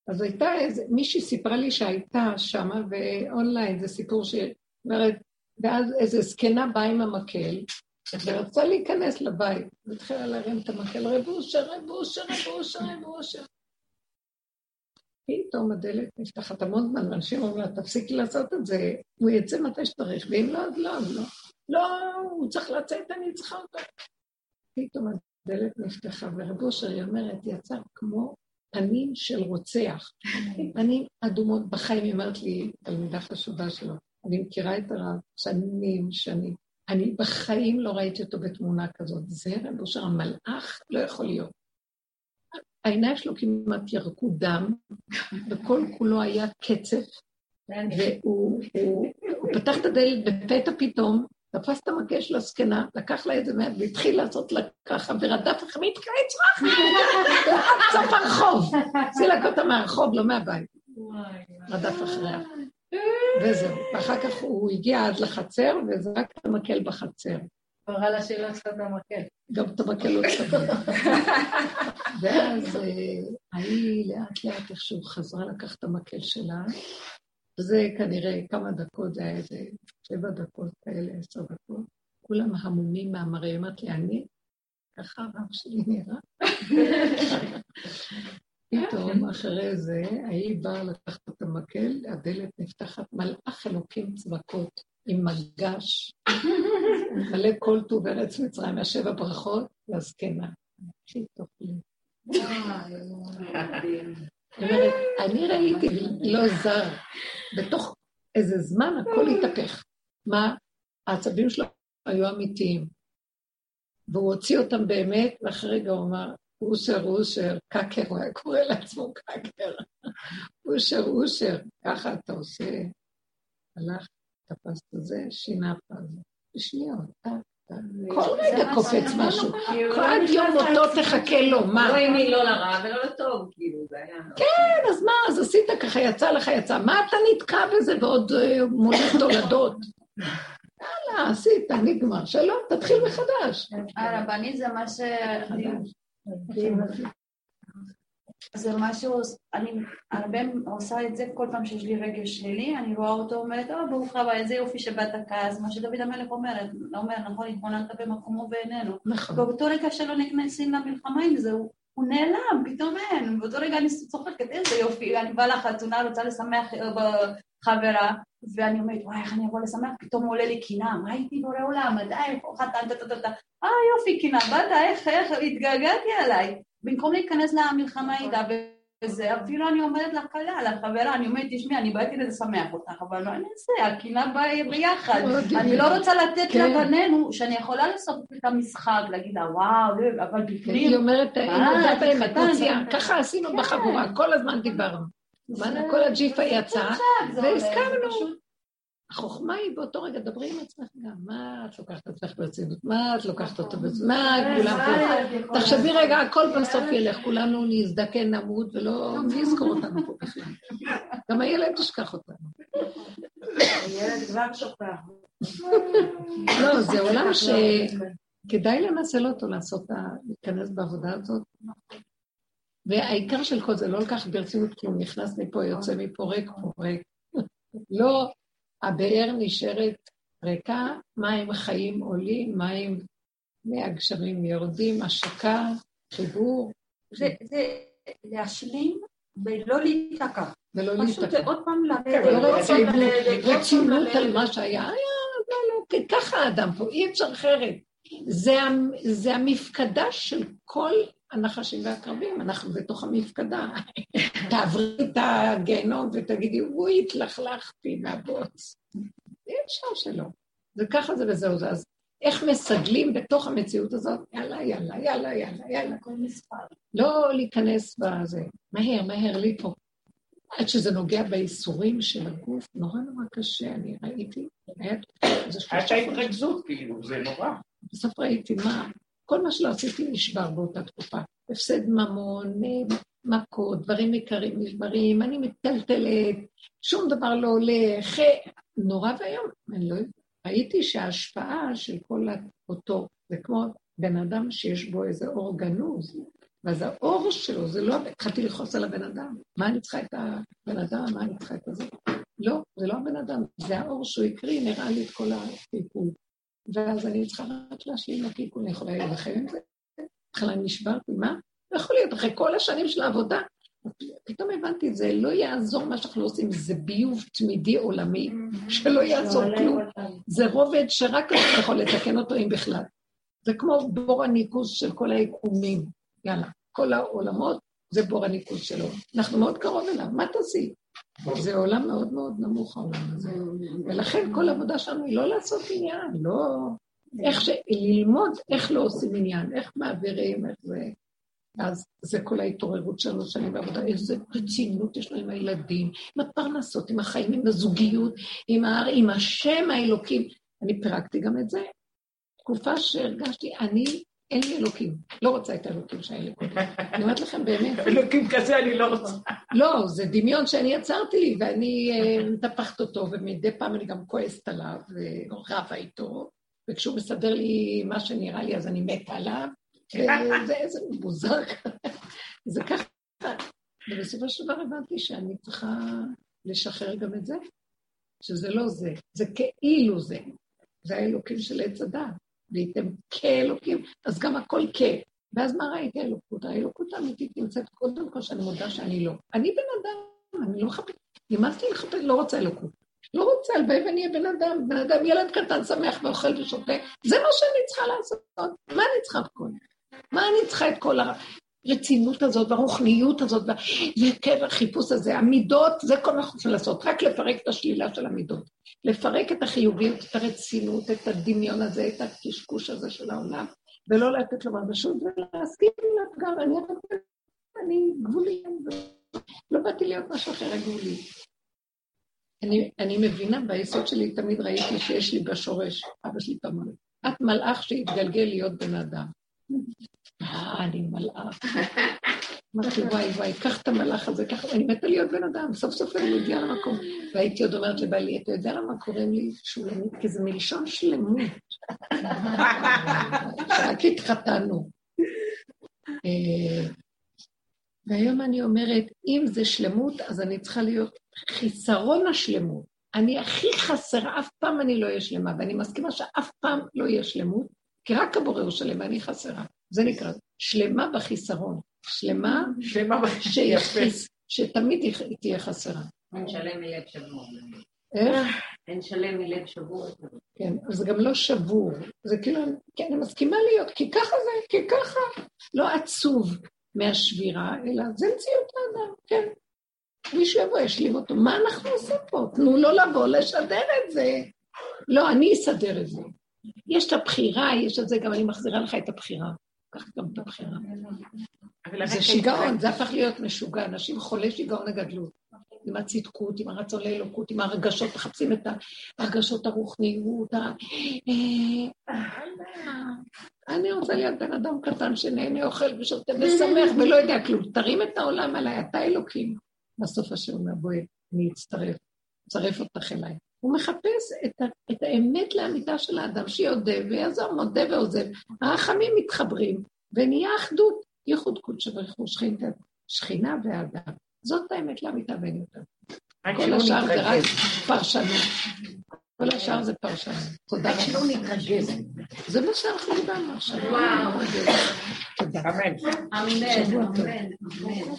אז הייתה איזה, מישהי סיפרה לי שהייתה שמה, ואונליין זה סיפור שאומרת, ואז איזה זקנה באה עם המקל, ורצה להיכנס לבית, והתחילה להרים את המקל, רב אושר, רב אושר, רב אושר, רב אושר. פתאום הדלת נפתחת המון זמן, ואנשים אומרים לה, תפסיקי לעשות את זה, הוא יצא מתי שצריך, ואם לא, אז לא, אז לא. לא, הוא צריך לצאת, אני צריכה אותו. פתאום הדלת נפתחה, ורב אושר, היא אומרת, יצא כמו פנים של רוצח. פנים אדומות בחיים, היא אומרת לי, תלמידה חשובה שלו, אני מכירה את הרב שנים, שנים. אני בחיים לא ראיתי אותו בתמונה כזאת. זה רב אושר המלאך לא יכול להיות. העיניים שלו כמעט ירקו דם, וכל כולו היה קצף, והוא הוא, הוא פתח את הדלת בפתע פתאום, תפס את המקל של הזקנה, לקח לה את זה מעט והתחיל לעשות לה ככה, ורדף אחרי מתקרא יצרח, עד סוף הרחוב. סילק אותה מהרחוב, לא מהבית. רדף אחריה. וזהו. ואחר כך הוא הגיע עד לחצר וזרק את המקל בחצר. קרא לה שלא צריכה את המקל. גם את המקל לא צריך. ואז ההיא לאט לאט איכשהו חזרה לקחת את המקל שלה, וזה כנראה כמה דקות, זה היה איזה שבע דקות כאלה, עשר דקות. כולם המומים מהמראה, אמרת לי, אני? ככה הרב שלי נראה. פתאום אחרי זה, ההיא באה לקחת את המקל, הדלת נפתחת, מלאך אלוקים צבקות עם מגש, מלא כל טוב ארץ מצרים, מהשבע ברכות, לזקנה. הכי תאכלי. אני ראיתי, לא זר, בתוך איזה זמן הכל התהפך. מה? העצבים שלו היו אמיתיים. והוא הוציא אותם באמת, ואחרי רגע הוא אמר, אושר, אושר, קקר, הוא היה קורא לעצמו קקר. אושר, אושר, ככה אתה עושה. הלך, תפס את זה, שינה פעם. בשניות, כל רגע קופץ משהו. עד יום מותו תחכה לו, מה? לא היא לא לרע ולא לטוב, כאילו, זה היה... כן, אז מה, אז עשית ככה, יצא לך, יצא. מה אתה נתקע בזה ועוד אה, מוליך תולדות? יאללה, עשית, נגמר. שלום, תתחיל מחדש. הרבנית זה מה ש... זה משהו, אני הרבה עושה את זה כל פעם שיש לי רגש שלילי, אני רואה אותו אומרת, או ברוך הבא, איזה יופי שבאת כעס, מה שדוד המלך אומר, אומר, נכון, התבוננת במקומו בעינינו. נכון. באותו רגע שלא נכנסים למלחמה עם זה, הוא, הוא נעלם, פתאום אין, באותו רגע אני צוחקת, איזה יופי, אני באה לחתונה, רוצה לשמח בחברה, ואני אומרת, וואי, איך אני אבוא לשמח? פתאום עולה לי קינה, מה הייתי בורא עולם? מתי? חתן, אה, יופי, קינה, באת, איך, איך, התגעגעתי עליי. במקום להיכנס למלחמה איתה וזה, אפילו אני אומרת לכלה, לחברה, אני אומרת, תשמעי, אני באתי לשמח אותך, אבל מה אני אעשה, הקינה באה ביחד. אני לא רוצה לתת כן. לבנינו, שאני יכולה לעשות את המשחק, להגיד לה, וואו, לא, אבל בפנים... היא אומרת, היא אה, באמת, התחתנת. מוציאה. ככה עשינו בחבורה, כל הזמן דיברנו. כל הג'יפה יצא, זה זה והסכמנו. החוכמה היא באותו רגע, דברי עם עצמך גם, מה את לוקחת עצמך ברצינות? מה את לוקחת אותו ברצינות? מה כולם פה? תחשבי רגע, הכל בסוף ילך, כולנו נזדקן, נמות, ולא, מי יזכור אותנו פה בכלל? גם הילד ישכח אותנו. הילד כבר שוכח. לא, זה עולם שכדאי לנצל אותו לעשות, להיכנס בעבודה הזאת. והעיקר של כל זה, לא לקח ברצינות כלום, נכנס מפה, יוצא מפה, ריק פה, ריק. לא, הבאר נשארת ריקה, מים חיים עולים, מים מהגשמים יורדים, השקה, חיבור, זה זה להשלים ולא להיתקע. ולא פשוט להתקדם. עוד פעם כן, לרדת. רצינות. על מה שהיה, היה, לא, לא, כן, ככה האדם פה, אי אפשר אחרת. זה המפקדה של כל הנחשים והקרבים, אנחנו בתוך המפקדה. תעברי את הגיהנום ותגידי, אוי, התלכלכתי מהבוץ. אי אפשר שלא. וככה זה וזהו זה. אז איך מסגלים בתוך המציאות הזאת? יאללה, יאללה, יאללה, יאללה, יאללה. כל מספר. לא להיכנס בזה. מהר, מהר, לי פה. עד שזה נוגע בייסורים של הגוף, נורא נורא קשה, אני ראיתי, היה הייתה. התרכזות, כאילו, זה נורא. בסוף ראיתי מה, כל מה שלא עשיתי נשבר באותה תקופה. הפסד ממון, מכות, דברים יקרים נשברים, אני מטלטלת, שום דבר לא הולך, אה, נורא ואיום. אני לא ראיתי שההשפעה של כל אותו, זה כמו בן אדם שיש בו איזה אור גנוז, ואז האור שלו, זה לא, התחלתי לכעוס על הבן אדם. מה אני צריכה את הבן אדם? מה אני צריכה את הזה? לא, זה לא הבן אדם, זה האור שהוא הקריא, נראה לי את כל הטיפול. ואז אני צריכה רק להשלים לקיקון, אני יכולה להילחם עם זה. בהתחלה נשברתי, מה? לא יכול להיות, אחרי כל השנים של העבודה, פתאום הבנתי, זה לא יעזור מה שאנחנו עושים, זה ביוב תמידי עולמי, שלא יעזור כלום. זה רובד שרק אתה יכול לתקן אותו אם בכלל. זה כמו בור הניקוז של כל היקומים. יאללה, כל העולמות זה בור הניקוז שלו. אנחנו מאוד קרוב אליו, מה תעשי? זה עולם מאוד מאוד נמוך העולם הזה. ולכן כל העבודה שלנו היא לא לעשות עניין, לא... איך ש... ללמוד איך לא עושים עניין, איך מעבירים, איך זה... אז זה כל ההתעוררות שלנו שאני בעבודה, איזה רצינות יש לו עם הילדים, עם הפרנסות, עם החיים, עם הזוגיות, עם, ה... עם השם האלוקים. אני פירקתי גם את זה. תקופה שהרגשתי, אני, אין לי אלוקים. לא רוצה את האלוקים שהיה לי קודם. אני אומרת לכם באמת. אלוקים כזה אני לא רוצה. לא, זה דמיון שאני יצרתי, ואני אה, מטפחת אותו, ומדי פעם אני גם כועסת עליו, ורבה איתו, וכשהוא מסדר לי מה שנראה לי, אז אני מתה עליו, וזה איזה מוזר זה ככה. ובסופו של דבר הבנתי שאני צריכה לשחרר גם את זה, שזה לא זה, זה כאילו זה. זה האלוקים של עץ הדת, והייתם כאלוקים, אז גם הכל כ... ואז מה ראיתי האלוקות? האלוקות האמיתית נמצאת קודם כל שאני מודה שאני לא. אני בן אדם, אני לא מחפש, נמאס לי לחפש, לא רוצה אלוקות. לא רוצה, הלוואי ואני אהיה בן אדם, בן אדם, ילד קטן שמח ואוכל ושותה, זה מה שאני צריכה לעשות. מה אני צריכה את כל? מה אני צריכה את כל הרצינות הזאת והרוחניות הזאת וכן החיפוש הזה? המידות, זה כל מה שאנחנו צריכים לעשות, רק לפרק את השלילה של המידות. לפרק את החיוביות, את הרצינות, את הדמיון הזה, את הקשקוש הזה של העולם, ולא לתת לו ממשות ולהסכים לפגם, אני, אני גבולי, לא באתי להיות משהו אחר, גבולי. אני, אני מבינה, ביסוד שלי תמיד ראיתי שיש לי בשורש, אבא שלי אמר, את מלאך שהתגלגל להיות בן אדם. אה, אני מלאך. אמרתי, וואי וואי, קח את המלאך הזה, קח, אני מתה להיות בן אדם, סוף סוף אני מגיעה למקום. והייתי עוד אומרת לבעלי, אתה יודע למה קוראים לי שולמית? כי זה מלשון שלמות. שרק התחתנו. אה, והיום אני אומרת, אם זה שלמות, אז אני צריכה להיות חיסרון השלמות. אני הכי חסרה, אף פעם אני לא אהיה שלמה, ואני מסכימה שאף פעם לא אהיה שלמות, כי רק הבורא הוא שלם ואני חסרה. זה נקרא שלמה בחיסרון. שלמה, שלמה שיחיס, שתמיד היא תהיה חסרה. אין שלם מלב שבור. איך? אין שלם מלב שבור. כן, אבל זה גם לא שבור. זה כאילו, כן, אני מסכימה להיות, כי ככה זה, כי ככה. לא עצוב מהשבירה, אלא זה מציאות האדם, כן. מישהו יבוא, ישלים אותו. מה אנחנו עושים פה? תנו לו לבוא לשדר את זה. לא, אני אסדר את זה. יש את הבחירה, יש את זה, גם אני מחזירה לך את הבחירה. קח גם את הבחירה. זה שיגעון, זה הפך להיות משוגע. אנשים חולי שיגעון הגדלות. עם הצדקות, עם הרצון לאלוקות, עם הרגשות, מחפשים את הרגשות הרוחניות. אה, אני רוצה להיות בן אדם קטן שנהנה, אוכל ושותה ושמח ולא יודע כלום. תרים את העולם עליי, אתה אלוקים. בסוף השם אומר, בואי, אני אצטרף, אצרף אותך אליי. הוא מחפש את, ה, את האמת לאמיתה של האדם, שיודה ויעזור, מודה ועוזב. הרחמים מתחברים, ונהיה אחדות, ייחוד קודש בריחו שכינה, שכינה ואדם. זאת האמת לאמיתה ואין יותר. כל השאר זה רק פרשנות. כל השאר זה פרשנות. תודה רבה. שלא נתרגז. זה מה שאנחנו דיברנו עכשיו. וואו. תודה. אמן. אמן. אמן.